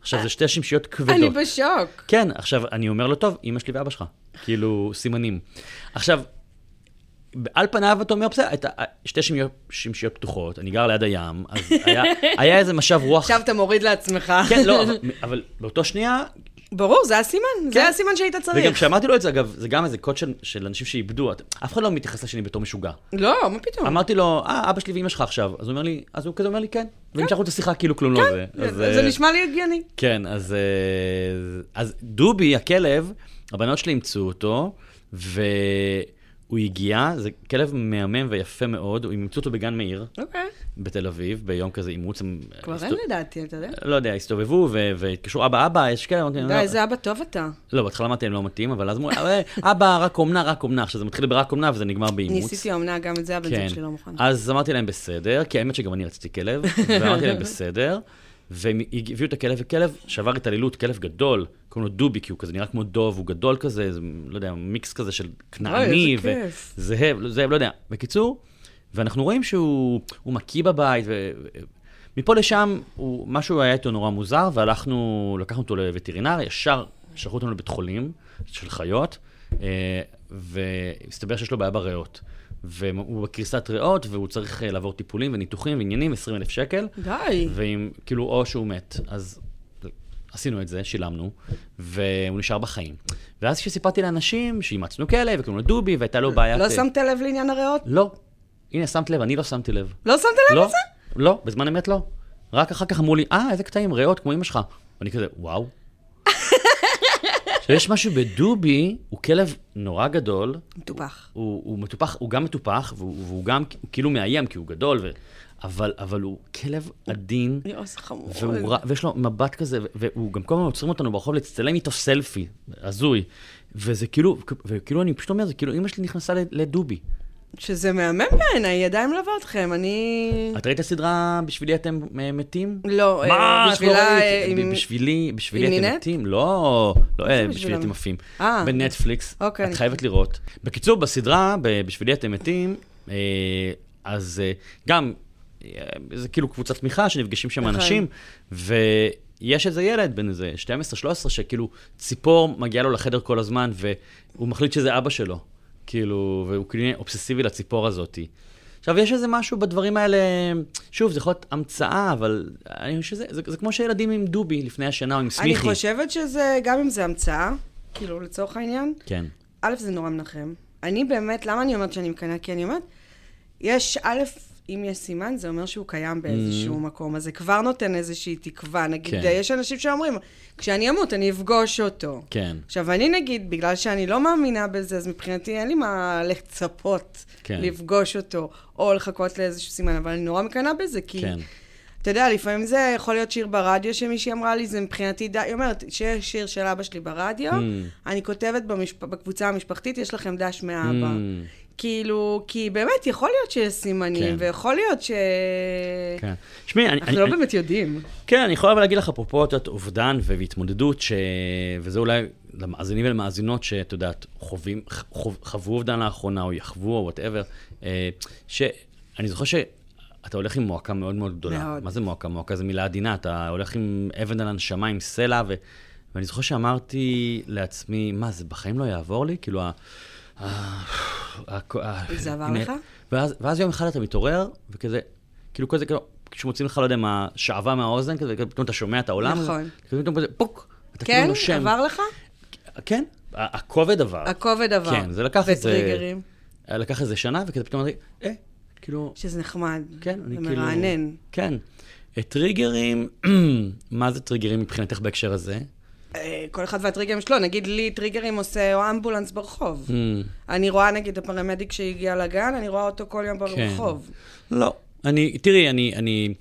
עכשיו, זה שתי שמשיות כבדות. אני בשוק. כן, עכשיו, אני אומר לו, טוב, אמא שלי ואבא שלך. כאילו, סימנים. עכשיו, על פניו אתה אומר, בסדר, הייתה שתי שמשיות, פתוחות, אני גר ליד הים, אז היה, היה איזה משב רוח. עכשיו אתה מוריד לעצמך. כן, לא, אבל, אבל באותו שנייה, ברור, זה הסימן. כן. זה הסימן שהיית וגם צריך. כשאמרתי לו את זה, אגב, זה גם איזה קוד של, של אנשים שאיבדו, אף אחד לא מתייחס לשני בתור משוגע. לא, מה פתאום? אמרתי לו, אה, אבא שלי ואמא שלך עכשיו. אז הוא אומר לי, אז הוא כזה אומר לי, כן. והמשכנו את השיחה כאילו כלום לא זה. אז, זה אה, נשמע לי הגיוני. כן, אז, אה, אז דובי, הכלב, הבנות שלי אימצו אותו, והוא הגיע, זה כלב מהמם ויפה מאוד, הם אימצו אותו בגן מאיר אוקיי. בתל אביב, ביום כזה אימוץ. הם כבר הסתו- אין לדעתי, אתה יודע. לא יודע, הסתובבו ו- והתקשרו, אבא, אבא, יש כלב, אמרתי להם, די, "לא." איזה אבא טוב אתה. לא, בהתחלה אמרתי להם לא מתאים, אבל אז אמרו, "אה, אבא, רק אומנה, רק אומנה. עכשיו זה מתחיל ברק אומנה וזה נגמר באימוץ. ניסיתי אומנה, גם את זה הבן זוג כן. שלי לא מוכן. אז אמרתי להם בסדר, כי האמת שגם אני רציתי כלב, ואמרתי להם בסדר, והם הביאו את הכלב, וכלב שעבר התעללות, כלב גדול, קוראים לו דובי, כי הוא כזה נראה כמו דוב, הוא גדול כזה, זה, לא יודע, מיקס כזה של כנעני, כיף. וזאב, זאב, לא יודע. בקיצור, ואנחנו רואים שהוא הוא מקיא בבית, ומפה לשם, הוא, משהו היה איתו נורא מוזר, והלכנו, לקחנו אותו לווטרינר, ישר שלחו אותנו לבית חולים של חיות, אה, והסתבר שיש לו בעיה בריאות. והוא בקריסת ריאות, והוא צריך אה, לעבור טיפולים וניתוחים ועניינים, 20 אלף שקל, די. ועם, כאילו, או שהוא מת. אז עשינו את זה, שילמנו, והוא נשאר בחיים. ואז כשסיפרתי לאנשים שאימצנו כלב, וקוראים לו דובי, והייתה לו בעיית... לא שמת לב לעניין הריאות? לא. הנה, שמת לב, אני לא שמתי לב. לא שמת לב לא, לזה? לא, בזמן אמת לא. רק אחר כך אמרו לי, אה, איזה קטעים, ריאות, כמו אמא שלך. ואני כזה, וואו. עכשיו, יש משהו בדובי, הוא כלב נורא גדול, מטופח. הוא, הוא מטופח, הוא גם מטופח, והוא, והוא גם הוא כאילו מאיים, כי הוא גדול, ו... אבל, אבל הוא כלב עדין, זה חמור. והוא, ויש לו מבט כזה, והוא גם כל הזמן עוצרים אותנו ברחוב להצטלם איתו סלפי, הזוי. וזה כאילו, וכאילו אני פשוט אומר, זה כאילו אמא שלי נכנסה לדובי. שזה מהמם בעיניי, ידיים מלווה אתכם, אני... את ראית את הסדרה בשבילי אתם אה, מתים? לא, מה? אה, את לא בשבילה... אה, בשבילי, בשבילי אתם? מתים? לא, לא, בשבילי? אתם עפים. בנטפליקס. אוקיי, את חייבת לראות. בקיצור, בסדרה, בשבילי אתם מתים, אז גם, זה כאילו קבוצת תמיכה שנפגשים שם נכון. אנשים, ויש איזה ילד בן איזה 12-13, שכאילו ציפור מגיעה לו לחדר כל הזמן, והוא מחליט שזה אבא שלו. כאילו, והוא כאילו אובססיבי לציפור הזאתי. עכשיו, יש איזה משהו בדברים האלה, שוב, זה יכול להיות המצאה, אבל אני חושב שזה זה, זה כמו שילדים עם דובי לפני השנה, או עם אני סמיכי. חושבת שזה, גם אם זה המצאה, כאילו, לצורך העניין, כן. א', זה נורא מנחם. אני באמת, למה אני אומרת שאני מקנאה? כי אני אומרת, יש, א', אם יש סימן, זה אומר שהוא קיים באיזשהו מקום, אז זה כבר נותן איזושהי תקווה. נגיד, Mm. כן. יש אנשים שאומרים, כשאני אמות, אני אפגוש אותו. כן. עכשיו, אני נגיד, בגלל שאני לא מאמינה בזה, אז מבחינתי אין לי מה לצפות כן. לפגוש אותו, או לחכות לאיזשהו סימן, אבל אני נורא מקנאה בזה, כי... כן. אתה יודע, לפעמים זה יכול להיות שיר ברדיו שמישהי אמרה לי, זה מבחינתי די, היא אומרת, שיש שיר של אבא שלי ברדיו, Mm. אני כותבת במשפ... בקבוצה המשפחתית, יש לכם דש מאבא. Mm. כאילו, כי באמת, יכול להיות שיש סימנים, כן. ויכול להיות ש... כן. שמעי, אני... אנחנו אני- לא אני- באמת יודעים. כן, אני יכול אבל להגיד לך, אפרופו את יודעת, אובדן והתמודדות, ש... וזה אולי למאזינים ולמאזינות שאת יודעת, חווים, חו... חוו אובדן לאחרונה, או יחוו, או whatever, שאני זוכר שאתה הולך עם מועקה מאוד מאוד גדולה. מאוד. מה זה מועקה? מועקה זה מילה עדינה, אתה הולך עם אבן על הנשמה, עם סלע, ו... ואני זוכר שאמרתי לעצמי, מה, זה בחיים לא יעבור לי? כאילו, זה עבר לך? ואז, יום אחד אתה מתעורר, וכזה, כאילו כזה, כאילו, כשמוצאים לך, לא יודע מה, שעווה מהאוזן, כזה, פתאום אתה שומע את העולם נכון. פתאום כזה, פוק, אתה כן? כאילו נושם. עבר לך? כן, הכובד עבר. הכובד עבר. כן, זה לקח איזה... וטריגרים. לקח איזה שנה, וכזה פתאום אמרתי, אה, כאילו, שזה נחמד. כן, אני כאילו... מרענן. כן. אה, טריגרים, מה זה טריגרים מבחינתך בהקשר הזה? אה, כל אחד והטריגרים שלו, נגיד לי טריגרים עושה או אמבולנס ברחוב. Mm, אני רואה נגיד הפרמדיק שהגיע לגן, אני רואה אותו כל יום כן. ברחוב. לא. אני, תראי, אני, אני,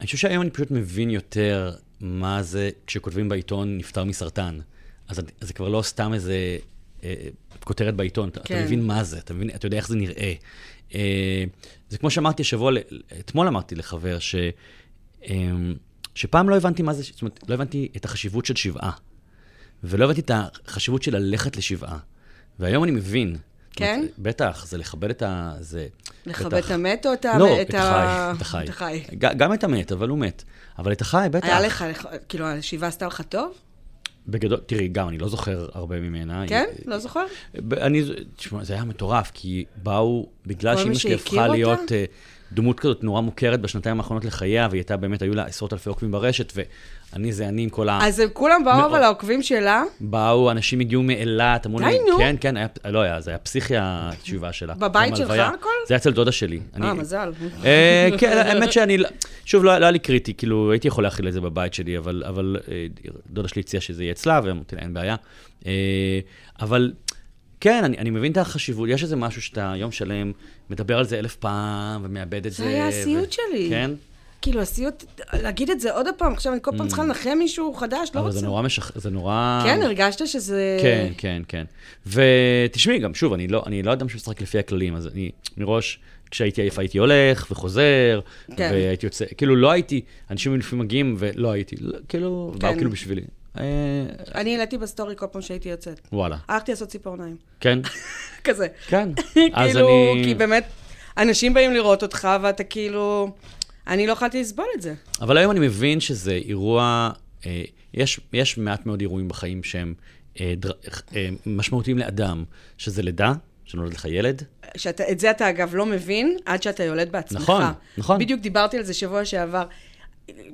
אני חושב שהיום אני פשוט מבין יותר מה זה כשכותבים בעיתון נפטר מסרטן. אז, אז זה כבר לא סתם איזה אה, כותרת בעיתון, אתה, כן. אתה מבין מה זה, אתה מבין, אתה יודע איך זה נראה. אה, זה כמו שאמרתי השבוע, אתמול אמרתי לחבר, ש, אה, שפעם לא הבנתי מה זה, זאת אומרת, לא הבנתי את החשיבות של שבעה. ולא הבנתי את החשיבות של ללכת לשבעה. והיום אני מבין. זאת אומרת, כן? בטח, זה לכבד את ה... זה... לכבד בטח. את המת או את ה... לא, את את ה- החי, את החי. גם את המת, אבל הוא מת. אבל את החי, בטח. היה לך, כאילו, השבעה עשתה לך טוב? בגדול, תראי, גם אני לא זוכר הרבה ממנה. כן? היא- לא זוכר? אני, תשמע, זה היה מטורף, כי באו, בגלל כל שאימא מי שלי שהכיר הפכה אותה? להיות אה, דמות כזאת נורא מוכרת בשנתיים האחרונות לחייה, והיא הייתה באמת, היו לה עשרות אלפי עוקבים ברשת, ואני זה אני עם כל ה... אז הם כולם באו. אבל העוקבים שלה, באו, אנשים הגיעו מאילת, אמרו די, לי, נו. כן, כן, היה, לא היה, זה היה פסיכי התשובה שלה. בבית שלך. הכל? זה היה אצל דודה שלי. אה, מזל. אה, כן, האמת שאני, לא- שוב, לא לא היה לי קריטי, כאילו, הייתי יכול להכיל את זה בבית שלי, אבל אבל, אה, דודה שלי הציעה שזה יהיה אצלה, ואמרתי לה, אין בעיה. אה, אבל כן, אני אני מבין את החשיבות, יש איזה משהו שאתה יום שלם מדבר על זה אלף פעם, ומאבד את זה. זה היה ו- הסיוט שלי. כן? כאילו, הסיוט, להגיד את זה עוד פעם, עכשיו אני כל פעם צריכה לנחם מישהו חדש, לא Mm. אבל זה רוצה. נורא משח... זה נורא... כן, הרגשת שזה... כן, כן, כן. ותשמעי, גם שוב, אני לא, אני לא אדם שמשחק לפי הכללים, אז אני מראש, כשהייתי עייף הייתי הולך וחוזר, כן. והייתי יוצא, כאילו לא הייתי, אנשים לפעמים מגיעים ולא הייתי, לא, כאילו, באו כן. כאילו בשבילי. אה, אני העליתי בסטורי כל פעם שהייתי יוצאת. וואלה, הלכתי לעשות ציפורניים. כן, כזה. כן. אז כאילו, אני... כי באמת, אנשים באים לראות אותך, ואתה כאילו... אני לא יכולתי לסבול את זה. אבל היום אני מבין שזה אירוע, אה, יש, יש מעט מאוד אירועים בחיים שהם אה, דר, אה, משמעותיים לאדם, שזה לידה, שנולד לך ילד, שאתה, את זה אתה אגב לא מבין עד שאתה יולד בעצמך. נכון, נכון. בדיוק דיברתי על זה שבוע שעבר.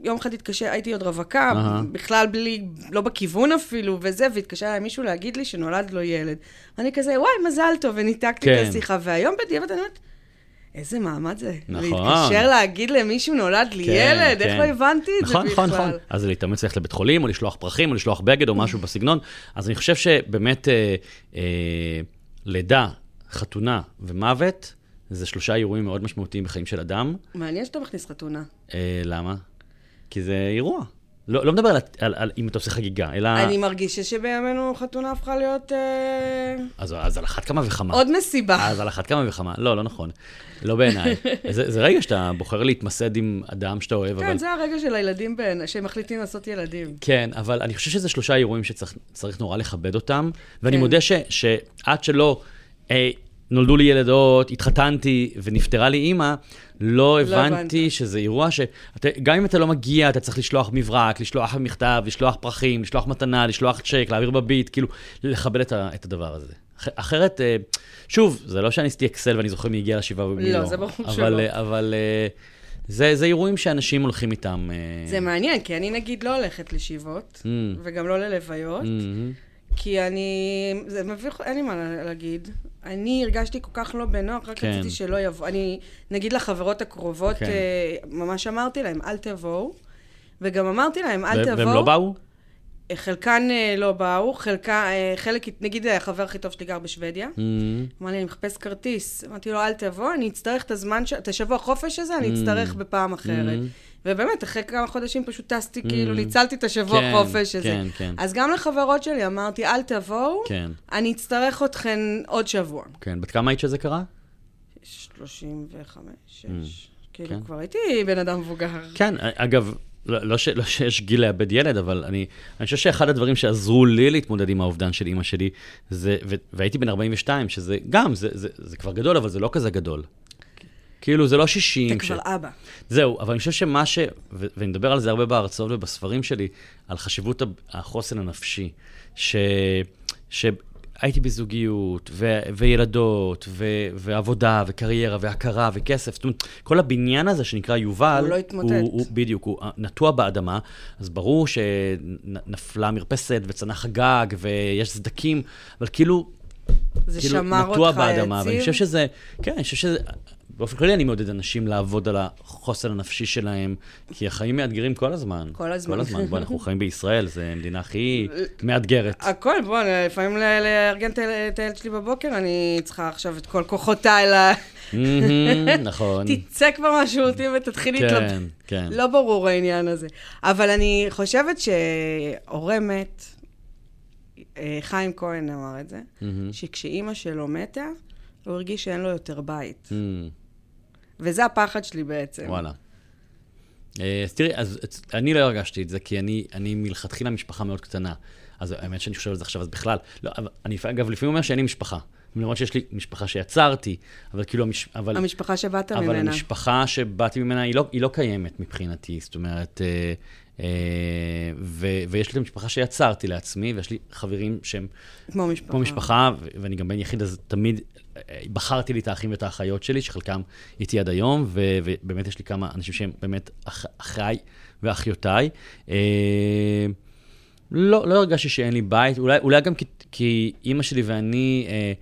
יום אחד התקשר, הייתי עוד רווקה, אהה. בכלל בלי, לא בכיוון אפילו, וזה, והתקשר אליי מישהו להגיד לי שנולד לו ילד. ואני כזה, וואי, מזל טוב, וניתקתי כן. את השיחה. והיום בדיעבד אני אומרת, איזה מעמד זה. נכון. להתקשר להגיד למישהו נולד לי ילד, איך כן. לא הבנתי את נכון, זה נכון, בכלל. נכון. אז להתאמץ ללכת לבית חולים, או לשלוח פרחים, או לשלוח בגד, או משהו בסגנון. אז אני חושב שבאמת אה, אה, לידה, חתונה ומוות, זה שלושה אירועים מאוד משמעותיים בחיים של אדם. מעניין שאתה מכניס חתונה. אה, למה? כי זה אירוע. לא, לא מדבר על, על, על אם אתה עושה חגיגה, אלא... אני מרגישה שבימינו חתונה הפכה להיות אה, אז, אז על אחת כמה וכמה. עוד מסיבה. אז על אחת כמה וכמה. לא, לא נכון. לא בעיניי. זה, זה רגע שאתה בוחר להתמסד עם אדם שאתה אוהב, אבל... כן, זה הרגע של הילדים בין, שהם מחליטים לעשות ילדים. כן, אבל אני חושב שזה שלושה אירועים שצריך צריך נורא לכבד אותם, ואני כן. מודה ש, שעד שלא אה, נולדו לי ילדות, התחתנתי ונפטרה לי אימא, לא הבנתי הבנת. שזה אירוע ש... גם אם אתה לא מגיע, אתה צריך לשלוח מברק, לשלוח מכתב, לשלוח פרחים, לשלוח מתנה, לשלוח צ'ק, להעביר בביט, כאילו, לכבד את, ה, את הדבר הזה. אח- אחרת, אה, שוב, זה לא שאני עשיתי אקסל ואני זוכר מי הגיע לשבעה ומי לא, לא. זה ברור אבל, שלא. אה, אבל אה, זה, זה אירועים שאנשים הולכים איתם. זה מעניין, כי אני נגיד לא הולכת לשבעות, Mm. וגם לא ללוויות, מהמם. כי אני... זה מביך, אין לי מה לה- להגיד. אני הרגשתי כל כך לא בנוח, רק כן. רציתי שלא יבוא. אני, נגיד לחברות הקרובות, כן. אה, ממש אמרתי להם, אל תבואו. וגם אמרתי להם, אל ו- תבואו. והם לא באו? חלקן אה, לא באו, חלקה, אה, חלק, נגיד החבר הכי טוב שלי גר בשוודיה. מהמם. אמר לי, אני מחפש כרטיס. אמרתי לו, אל תבוא, אני אצטרך את הזמן. את השבוע חופש הזה, אני אצטרך בפעם אחרת. Mm. ובאמת, אחרי כמה חודשים פשוט טסתי, כאילו, ניצלתי את השבוע כן, חופש הזה. כן, כן. אז גם לחברות שלי אמרתי, אל תבואו, כן, אני אצטרך אתכן עוד שבוע. כן. בת כמה היית שזה קרה? 35, 6. כאילו, כן. כבר הייתי בן אדם מבוגר. כן, אגב, לא, לא, ש, לא שיש גיל לאבד ילד, אבל אני, אני חושב שאחד הדברים שעזרו לי להתמודד עם האובדן של אימא שלי, זה, ו, והייתי בן 42, שזה גם, זה, זה, זה כבר גדול, אבל זה לא כזה גדול. כאילו, זה לא 60. אתה כבר אבא. זהו, אבל אני חושב שמה ש... ו- ואני מדבר על זה הרבה בהרצאות ובספרים שלי, על חשיבות החוסן הנפשי, ש... ש... הייתי בזוגיות, ו- וילדות, ו- ועבודה, וקריירה, והכרה, וכסף. זאת אומרת, כל הבניין הזה שנקרא יובל, הוא לא התמוטט. הוא, הוא, בדיוק, הוא נטוע באדמה, אז ברור שנפלה מרפסת וצנח הגג, ויש סדקים, אבל כאילו, זה כאילו שמר נטוע אותך באדמה, ואני חושב יציב. שזה, כן, אני חושב שזה, באופן כללי אני מעודד אנשים לעבוד על החוסן הנפשי שלהם, כי החיים מאתגרים כל הזמן. כל הזמן. כל הזמן. בוא, אנחנו חיים בישראל, זו המדינה הכי מאתגרת. הכל, בוא, לפעמים לארגן את הילד שלי בבוקר, אני צריכה עכשיו את כל כוחותיי ל... נכון. תצא כבר מהשירותים ותתחיל להתלבט. כן, כן. לא ברור העניין הזה. אבל אני חושבת שהורה מת, אה, חיים כהן אמר את זה. שכשאימא שלו מתה, הוא הרגיש שאין לו יותר בית. וזה הפחד שלי בעצם. וואלה. אה, אז תראי, אז אני לא הרגשתי את זה, כי אני, אני מלכתחילה משפחה מאוד קטנה. אז האמת שאני חושב על זה עכשיו, אז בכלל, לא, אבל אני אגב לפעמים אומר שאין לי משפחה. למרות שיש לי משפחה שיצרתי, אבל כאילו, המש, אבל, המשפחה שבאת אבל ממנה. המשפחה שבאתי ממנה היא לא, היא לא קיימת מבחינתי, זאת אומרת, אה, אה, ו, ויש לי את המשפחה שיצרתי לעצמי, ויש לי חברים שהם כמו משפחה. כמו משפחה, ו- ואני גם בן יחיד, אז תמיד בחרתי לי את האחים ואת האחיות שלי, שחלקם איתי עד היום, ו- ובאמת יש לי כמה אנשים שהם באמת אח- אחיי ואחיותיי. אה, לא, לא הרגשתי שאין לי בית, אולי, אולי גם כי, כי אימא שלי ואני, אה,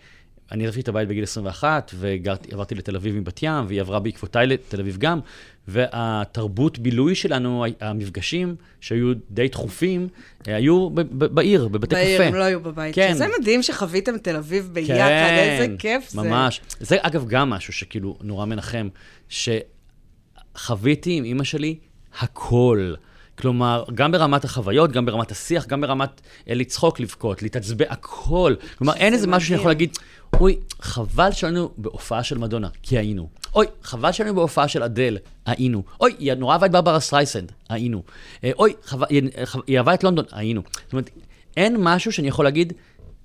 אני עזבתי את הבית בגיל 21, ועברתי לתל אביב מבת ים, והיא עברה בעקבותיי לתל אביב גם, והתרבות בילוי שלנו, המפגשים שהיו די תכופים, אה, היו ב- ב- בעיר, בבתי בעיר, קפה. הם לא היו בבית. כן. שזה מדהים שחוויתם תל אביב ביחד, כן, איזה כיף זה. ממש. זה אגב גם משהו שכאילו נורא מנחם, שחוויתי עם אימא שלי הכל. כלומר, גם ברמת החוויות, גם ברמת השיח, גם ברמת אה, לצחוק, לבכות, להתעצבן, הכל. כלומר, אין איזה משהו שאני יכול. להגיד, אוי, חבל שהיינו בהופעה של מדונה, כי היינו. אוי, חבל שהיינו בהופעה של אדל, היינו. אוי, היא נורא אהבה את ברברה סטרייסנד, היינו. אה, אוי, חבל- היא- היא אהבה את לונדון, היינו. זאת אומרת, אין משהו שאני יכול להגיד,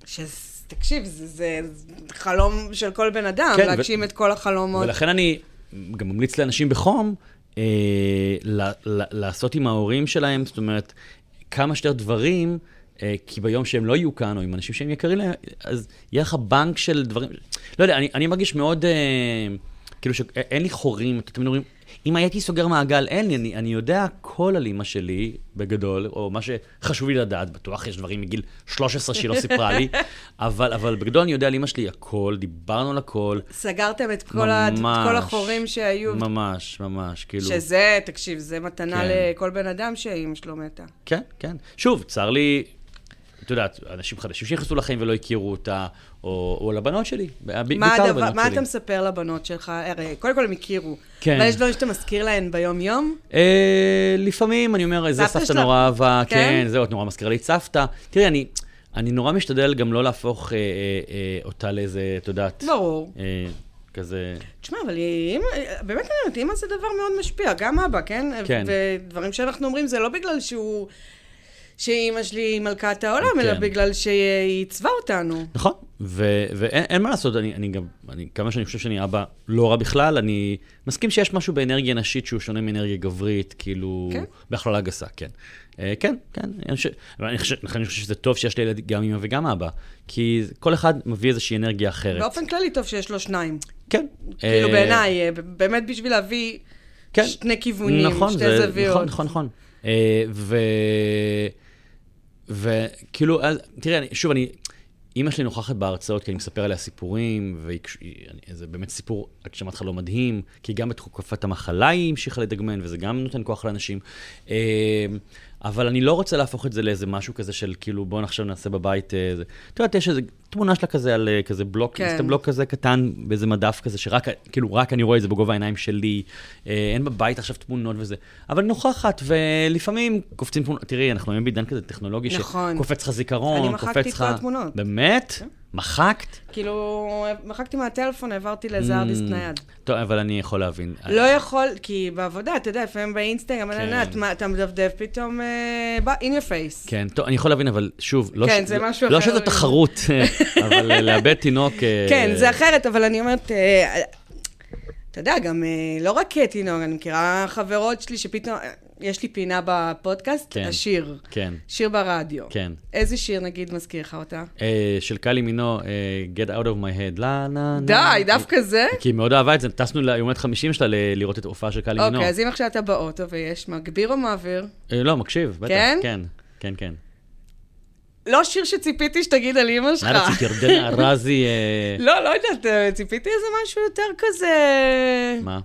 ש- תקשיב, זה, זה חלום של כל בן אדם, כן, ו- להגשים את כל החלומות. ולכן אני גם ממליץ לאנשים בחום אה, ל- ל- לעשות עם ההורים שלהם, זאת אומרת, כמה שיותר דברים, אה, כי ביום שהם לא יהיו כאן, או עם אנשים שהם יקרים להם, אז יהיה לך בנק של דברים. לא יודע, אני, אני מרגיש מאוד, אה, כאילו שאין לי חורים, אתם תמיד אומרים, אם הייתי סוגר מעגל, אין לי, אני, אני יודע הכל על אימא שלי, בגדול, או מה שחשוב לי לדעת, בטוח יש דברים מגיל 13 שהיא לא סיפרה לי, אבל, אבל בגדול אני יודע על אימא שלי הכל, דיברנו על הכל. סגרתם את כל, ה... את ממש. כל החורים שהיו. ממש, ממש, כאילו... שזה, תקשיב, זה מתנה כן. לכל בן אדם שאימא שלו מתה. כן, כן. שוב, צר לי, יודעת, אנשים חדשים שנכנסו לחיים ולא הכירו אותה, או, או לבנות שלי, מה, בעיקר הדבר, לבנות מה שלי. אתה מספר לבנות שלך? הרי, קודם כל הם הכירו. כן. אבל יש דברים שאתה מזכיר להן ביום-יום? אה, לפעמים אני אומר, זה סבתא? נורא אהבה, כן? כן, זהו, את נורא מזכירה לי את סבתא. תראי, אני, אני נורא משתדל גם לא להפוך אה, אה, אה, אותה לאיזה, את יודעת, ברור. אה, כזה... תשמע, אבל אימא, באמת אני אומרת, אימא זה דבר מאוד משפיע, גם אבא, כן? כן. ודברים שאנחנו אומרים זה לא בגלל שהוא... שאימא שלי היא מלכת העולם, אלא כן. בגלל שהיא עיצבה אותנו. נכון, ואין אין מה לעשות, אני, אני גם, אני, כמה שאני חושב שאני אבא לא רע בכלל, אני מסכים שיש משהו באנרגיה נשית שהוא שונה מאנרגיה גברית, כאילו, כן. בהכללה גסה, כן. אה, כן, כן, אני חושב, אני חושב, אני חושב שזה טוב שיש לילד גם אמא וגם אבא, כי כל אחד מביא איזושהי אנרגיה אחרת. באופן כללי טוב שיש לו שניים. כן. כאילו אה, בעיניי, אה, באמת בשביל להביא כן. שני כיוונים, נכון, שתי זוויות. נכון, נכון, נכון. אה, ו... וכאילו, אז, תראה, אני, שוב, אני, אימא שלי נוכחת בהרצאות, כי אני מספר עליה סיפורים, וזה באמת סיפור, הגשמת חלום מדהים, כי גם בתקופת המחלה היא המשיכה לדגמן, וזה גם נותן כוח לאנשים. אה, אבל אני לא רוצה להפוך את זה לאיזה משהו כזה של כאילו, בואו עכשיו נעשה בבית איזה... את יודעת, יש איזו תמונה שלה כזה על אה, כזה בלוק, כן. כן. בלוק כזה קטן באיזה מדף כזה, שרק, כאילו, רק אני רואה את זה בגובה העיניים שלי. אה, אין בבית עכשיו תמונות וזה. אבל נוכחת, ולפעמים קופצים תמונות, תראי, אנחנו היום בעידן כזה טכנולוגי, נכון. שקופץ לך זיכרון, אני מחקתי קופץ את לך... כל התמונות. באמת? כן. מחקת? כאילו, מחקתי מהטלפון, העברתי לאיזה Mm. נייד. טוב, אבל אני יכול להבין. לא יכול, כי בעבודה, אתה יודע, לפעמים באינסטגרם, כן. כן. אתה, מדפדף, פתאום, אה, in your face. כן, טוב, אני יכול להבין, אבל שוב, לא, כן, לא שזה. תחרות, אבל אה, לאבד תינוק... אה, כן, זה אחרת, אבל אני אומרת, אה, אתה יודע, גם לא רק תינוק, אני מכירה חברות שלי שפתאום, יש לי פינה בפודקאסט, כן. השיר. כן, שיר ברדיו. כן. איזה שיר, נגיד, מזכיר לך אותה? אה, של קאלי מינו, אה, Get out of my head, לה, נה, נה. די, דווקא זה? כי היא מאוד אהבה את זה, טסנו הולדת 50 שלה לראות את ההופעה של קאלי מינו. אוקיי, אז אם עכשיו אתה באוטו ויש מגביר או מעביר? אה, לא, מקשיב, בטח. כן? כן, כן, כן. לא שיר שציפיתי שתגיד על אימא שלך. מה רצית, ירדנה ארזי, אה, לא, לא יודעת, אה, ציפיתי איזה משהו יותר כזה... מה?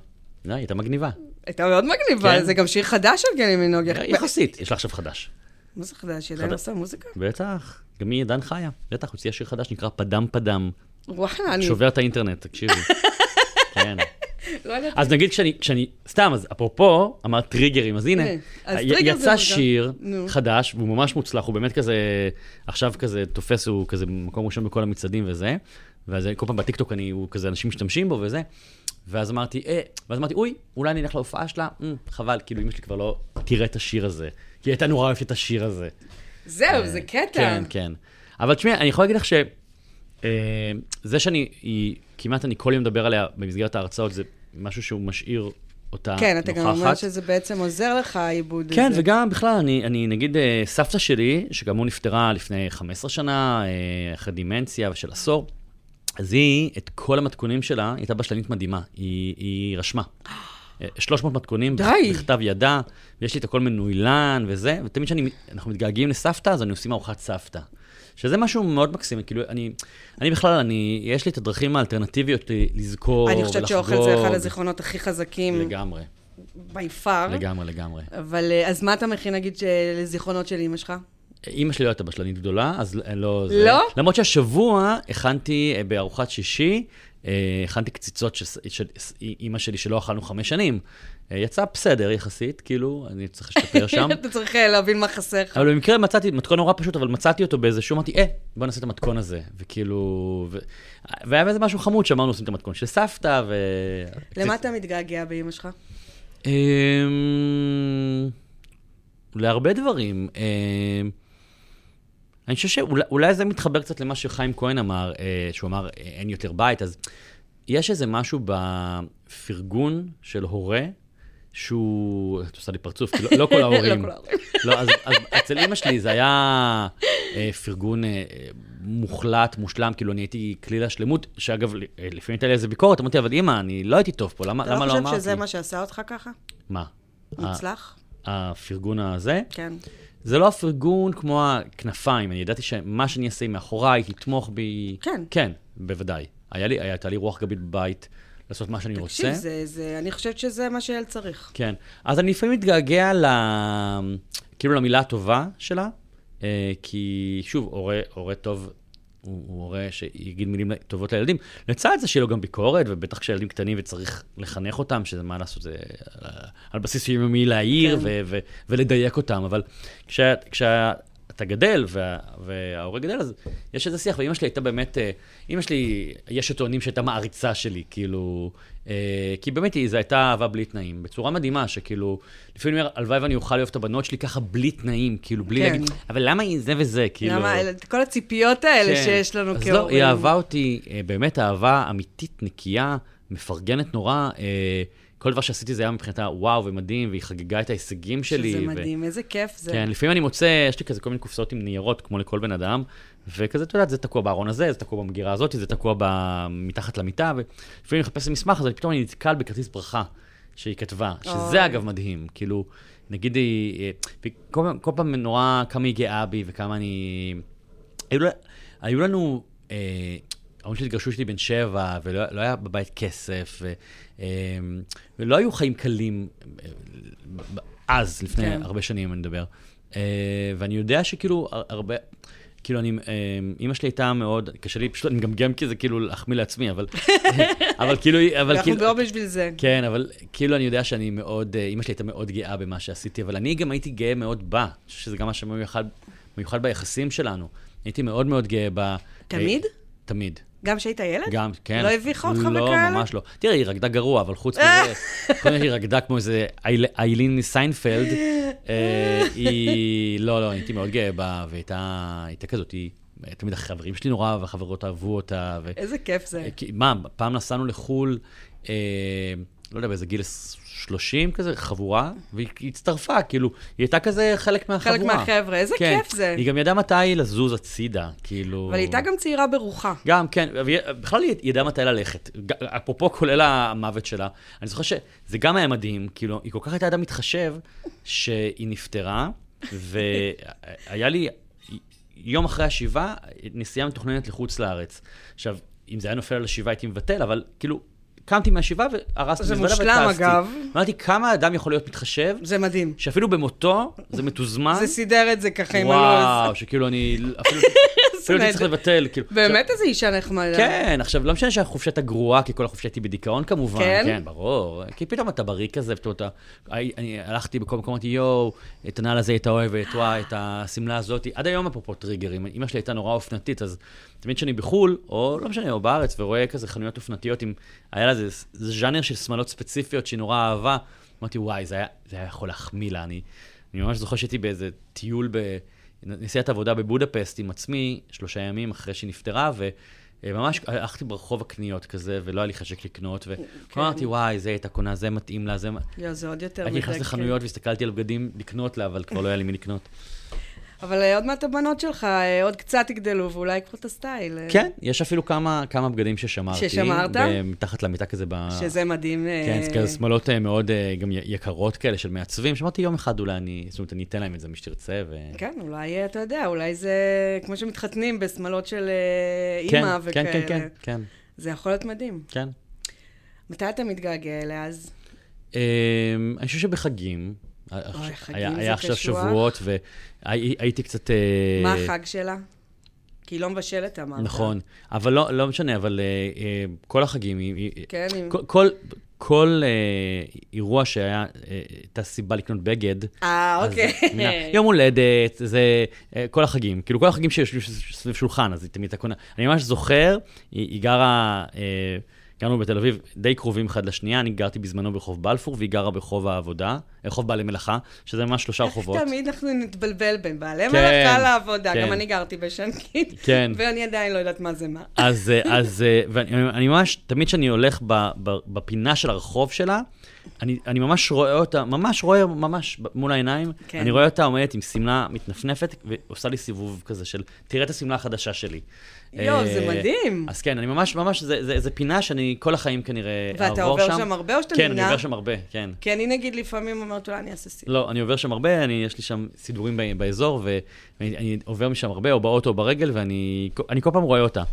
לא, היא הייתה מגניבה. הייתה מאוד מגניבה, כן. זה גם שיר חדש של גלי מינוג. יחסית, יש לה עכשיו חדש. מה זה חדש? היא עדיין. עושה מוזיקה? בטח, גם היא עדיין חיה. בטח, הוציאה שיר חדש, נקרא פדם פדם. וואלה, אני שובר את האינטרנט, תקשיבי. כן. לא יודעת. אז נגיד כשאני, כשאני, סתם, אז אפרופו, אמרת טריגרים, אז הנה, אה, אז י- טריגר זה יצא. שיר נו. חדש, והוא ממש מוצלח, הוא באמת כזה, עכשיו כזה תופס, הוא כזה מקום ראשון בכל המצעדים וזה, ואז כל פעם בטיקטוק אני, הוא כזה, אנשים משתמשים בו וזה, ואז אמרתי, אה, ואז אמרתי, אוי, אולי אני אלך להופעה שלה, "מ, חבל, כאילו אמא שלי כבר לא תראה את השיר הזה, כי היא הייתה נורא אוהבת את השיר הזה. זהו, זה קטע. כן, כן. אבל תשמעי, אני יכול להגיד לך ש... אה, זה שאני, היא, כמעט אני כל יום מדבר עליה במסגרת ההרצאות, זה משהו שהוא משאיר אותה נוכחת. כן, אתה גם אומר שזה בעצם עוזר לך, העיבוד הזה. כן, וגם בכלל, אני, אני נגיד, אה, סבתא שלי, שגם הוא נפטרה לפני 15 שנה, אה, אחרי דימנציה ושל עשור, אז היא, את כל המתכונים שלה, היא הייתה בשלנית מדהימה, היא, היא רשמה. אה, 300 מתכונים, בכ- די. בכתב ידה, ויש לי את הכל מנוילן וזה, ותמיד כשאנחנו מתגעגעים לסבתא, אז אני עושים ארוחת סבתא. שזה משהו מאוד מקסים, כאילו, אני, אני בכלל, אני, יש לי את הדרכים האלטרנטיביות ל- לזכור אני ולחגוג. חושבת שאוכל זה אחד הזיכרונות הכי חזקים לגמרי, by far. לגמרי, לגמרי. אבל אה, אז מה אתה מכין, נגיד, לזיכרונות של אימא שלך? אימא שלי לא הייתה בשלנית גדולה, אז לא... זה... לא? למרות שהשבוע הכנתי אה, בארוחת שישי, אה, הכנתי קציצות של, של אימא שלי שלא אכלנו חמש שנים. אה, יצא בסדר יחסית, כאילו, אני צריך להשתפר שם. אתה צריך אה, להבין מה חסר לך. אבל במקרה מצאתי, מתכון נורא פשוט, אבל מצאתי אותו באיזשהו, אמרתי, אה, בוא נעשה את המתכון הזה. וכאילו... ו... והיה בזה משהו חמוד שאמרנו, עושים את המתכון של סבתא, ו... למה אתה מתגעגע באימא שלך? אמ, להרבה דברים. אמ, אני חושב שאולי זה מתחבר קצת למה שחיים כהן אמר, אה, שהוא אמר, אין יותר בית, אז יש איזה משהו בפרגון של הורה, שהוא, את עושה לי פרצוף, כי לא, לא כל ההורים. לא כל ההורים. לא, אז, אז אצל אימא שלי זה היה אה, פרגון אה, מוחלט, מושלם, כאילו אני הייתי כליל השלמות, שאגב, אה, לפעמים הייתה לי איזה ביקורת, אמרתי, אבל אימא, אני לא הייתי טוב פה, למה, אתה למה לא לא אמרתי? חושב שזה מה שעשה אותך ככה? מה? מוצלח? הפרגון הזה? כן. זה לא הפרגון כמו הכנפיים, אני ידעתי שמה שאני אעשה מאחוריי, תתמוך בי... כן. כן, בוודאי. היה לי, הייתה לי רוח גבית בבית לעשות מה שאני תקשיב, רוצה. זה, זה, אני חושבת שזה מה שילד צריך. כן. אז אני לפעמים מתגעגע ל... כאילו למילה הטובה שלה, אה, כי שוב, הורה, הורה טוב הוא, הוא הורה שיגיד מילים טובות לילדים. לצד זה שיהיה לו גם ביקורת, ובטח כשילדים קטנים וצריך לחנך אותם, שזה מה לעשות, זה על, על בסיס יומיומי להעיר כן. ו, ו, ולדייק אותם. אבל כשה, כשאתה גדל וה, וההורה גדל, אז יש איזה שיח, ואימא שלי הייתה באמת, אה, אימא שלי, יש שטוענים שהייתה מעריצה שלי, כאילו, אה, כי באמת היא, זו הייתה אהבה בלי תנאים, בצורה מדהימה, שכאילו, לפעמים אני אומר, הלוואי ואני אוכל לאהוב את הבנות שלי ככה בלי תנאים, כאילו, בלי כן. להגיד, אבל למה היא זה וזה, כאילו... למה, כל הציפיות האלה כן. שיש לנו אז כהורים. לא, היא אהבה אותי, אה, באמת אהבה אמיתית, נקייה, מפרגנת נורא. אה, כל דבר שעשיתי זה היה מבחינתה וואו ומדהים, והיא חגגה את ההישגים שלי. שזה ו- מדהים, איזה כיף זה. כן, לפעמים אני מוצא, יש לי כזה כל מיני קופסאות עם ניירות, כמו לכל בן אדם, וכזה, את יודעת, זה תקוע בארון הזה, זה תקוע במגירה הזאת, זה תקוע ב... מתחת למיטה, ולפעמים אני מחפש מסמך, אז פתאום אני נתקל בכרטיס ברכה שהיא כתבה. שזה אגב מדהים, כאילו, נגיד היא, אה, כל, כל פעם נורא, כמה היא גאה בי וכמה אני... היו, היו לנו, אה, ההורים שלי התגרשו כשהייתי בן שבע, ולא לא היה בבית כסף, ו, ולא היו חיים קלים, אה, אז, לפני כן. הרבה שנים אני מדבר. אה, ואני יודע שכאילו, הר- הרבה, כאילו אני, אה, אימא שלי הייתה מאוד, קשה לי, פשוט אני מגמגם כי זה כאילו להחמיא לעצמי, אבל, אבל כאילו, אבל אנחנו כאילו, פה בשביל זה. כן, אבל כאילו אני יודע שאני מאוד, אה, אימא שלי הייתה מאוד גאה במה שעשיתי, אבל אני גם הייתי גאה מאוד בה. שזה גם מה שמיוחד מיוחד ביחסים שלנו. הייתי מאוד מאוד גאה בה. תמיד? אה, תמיד. גם כשהיית ילד? גם, כן. לא הביכה אותך לא, וכאלה? ממש לא. תראה, היא רקדה גרוע, אבל חוץ מזה, קודם כל היא רקדה כמו איזה אייל- איליין סיינפלד. אה, היא, לא, לא, הייתי מאוד גאה בה, והייתה הייתה כזאת, היא, תמיד החברים שלי נורא, והחברות אהבו אותה. ו... איזה כיף זה. כי- מה, פעם נסענו לחו"ל, אה, לא יודע, באיזה גיל 30 כזה, חבורה, והיא הצטרפה, כאילו, היא הייתה כזה חלק מהחבורה. חלק מהחבר'ה, איזה כן. כיף זה. היא גם ידעה מתי לזוז הצידה, כאילו... אבל היא הייתה גם צעירה ברוחה. גם, כן, בכלל היא ידעה מתי ללכת. אפרופו, כולל המוות שלה, אני זוכר שזה גם היה מדהים, כאילו, היא כל כך הייתה אדם מתחשב, שהיא נפטרה, והיה לי, יום אחרי השבעה, נסיעה מתוכננת לחוץ לארץ. עכשיו, אם זה היה נופל על השבעה הייתי מבטל, אבל כאילו, קמתי מהשבעה והרסתי זה מזוודה מושלם. אגב. אמרתי, כמה אדם יכול להיות מתחשב, זה מדהים. שאפילו במותו זה מתוזמן. זה סידר את זה ככה עם וואו, הלו"ז. שכאילו אני אפילו אפילו הייתי צריך לבטל, כאילו. באמת איזה אישה נחמדה. כן, עכשיו, לא משנה שהחופשה הייתה גרועה, כי כל החופשה הייתי בדיכאון כמובן. כן? כן, ברור. כי פתאום אתה בריא כזה, פתאום אתה... אני הלכתי בכל מקום, אמרתי, יואו, את הנעל הזה היית אוהבת, וואי, את השמלה הזאת. עד היום אפרופו טריגרים, אמא שלי הייתה נורא אופנתית, אז תמיד כשאני בחו"ל, או לא משנה, או בארץ, ורואה כזה חנויות אופנתיות, עם... היה לה איזה ז'אנר של שמלות ספציפיות שהיא נורא אהבה, אמרתי, וואי, זה היה, זה היה יכול להחמיא לה. אני, אני ממש זוכר שהייתי באיזה טיול ב... נסיעת עבודה בבודפסט עם עצמי, שלושה ימים אחרי שהיא נפטרה, וממש הלכתי ברחוב הקניות כזה, ולא היה לי חשק לקנות, ואמרתי, וואי, זה הייתה קונה, זה מתאים לה, זה... יואו, זה עוד יותר הייתי נכנס מדכא. לחנויות והסתכלתי על בגדים לקנות לה, אבל כבר לא היה לי מי לקנות. אבל אה, עוד מעט הבנות שלך אה, עוד קצת יגדלו, ואולי יקחו את הסטייל. אה, כן, יש אפילו כמה כמה בגדים ששמרתי. ששמרת? מתחת למיטה כזה ב... שזה מדהים. כן, זה כאלה שמאלות מאוד גם יקרות כאלה של מעצבים, שאמרתי יום אחד אולי אני, זאת אומרת, אני אתן להם את זה, מי שתרצה, ו... כן, אולי, אתה יודע, אולי זה כמו שמתחתנים בשמלות של כן, אימא כן, וכאלה. כן, כן, כן, זה יכול להיות מדהים. כן. מתי אתה מתגעגע אליה אז? אמ, אני חושב שבחגים, אוי, חגים היה זה היה עכשיו קשוח. שבועות, והייתי קצת... אה, מה החג שלה? כי היא לא מבשלת, אמרת. נכון, אבל לא לא משנה, אבל אה, אה, כל החגים, כן, עם- כל- כל... כל אה, אירוע שהיה, הייתה סיבה לקנות בגד, אה, אוקיי. מבינה, יום הולדת, זה אה, כל החגים, כאילו כל החגים שיושבים סביב שולחן, אז היא תמיד הייתה קונה. אני ממש זוכר, היא, היא גרה, אה, גרנו בתל אביב די קרובים אחד לשנייה, אני גרתי בזמנו ברחוב בלפור, והיא גרה ברחוב העבודה, אה, רחוב בעלי מלאכה, שזה ממש שלושה רחובות. איך תמיד אנחנו נתבלבל בין בעלי כן, מלאכה לעבודה. כן. גם אני גרתי בשנקית, כן. ואני עדיין לא יודעת מה זה מה. אז, אה, אז, אה, ואני אני ממש, תמיד כשאני הולך בפינה של הרחוב שלה, אני, אני ממש רואה אותה, ממש רואה, ממש מול העיניים, כן. אני רואה אותה עומדת עם שמלה מתנפנפת, ועושה לי סיבוב כזה של, תראה את השמלה החדשה שלי. יואו, זה אה, מדהים. אז כן, אני ממש, ממש, זה, זה, זה פינה שאני כל החיים כנראה אעבור שם. ואתה עובר שם הרבה או שאתה כן, אני נמנע? עובר שם הרבה, כן. כי אני נגיד לפעמים אומרת, אולי אני אעשה סיום. לא, אני עובר שם הרבה, אני, יש לי שם סידורים ב- באזור, ואני אני עובר משם הרבה, או באוטו או ברגל, ואני אני כל פעם רואה אותה.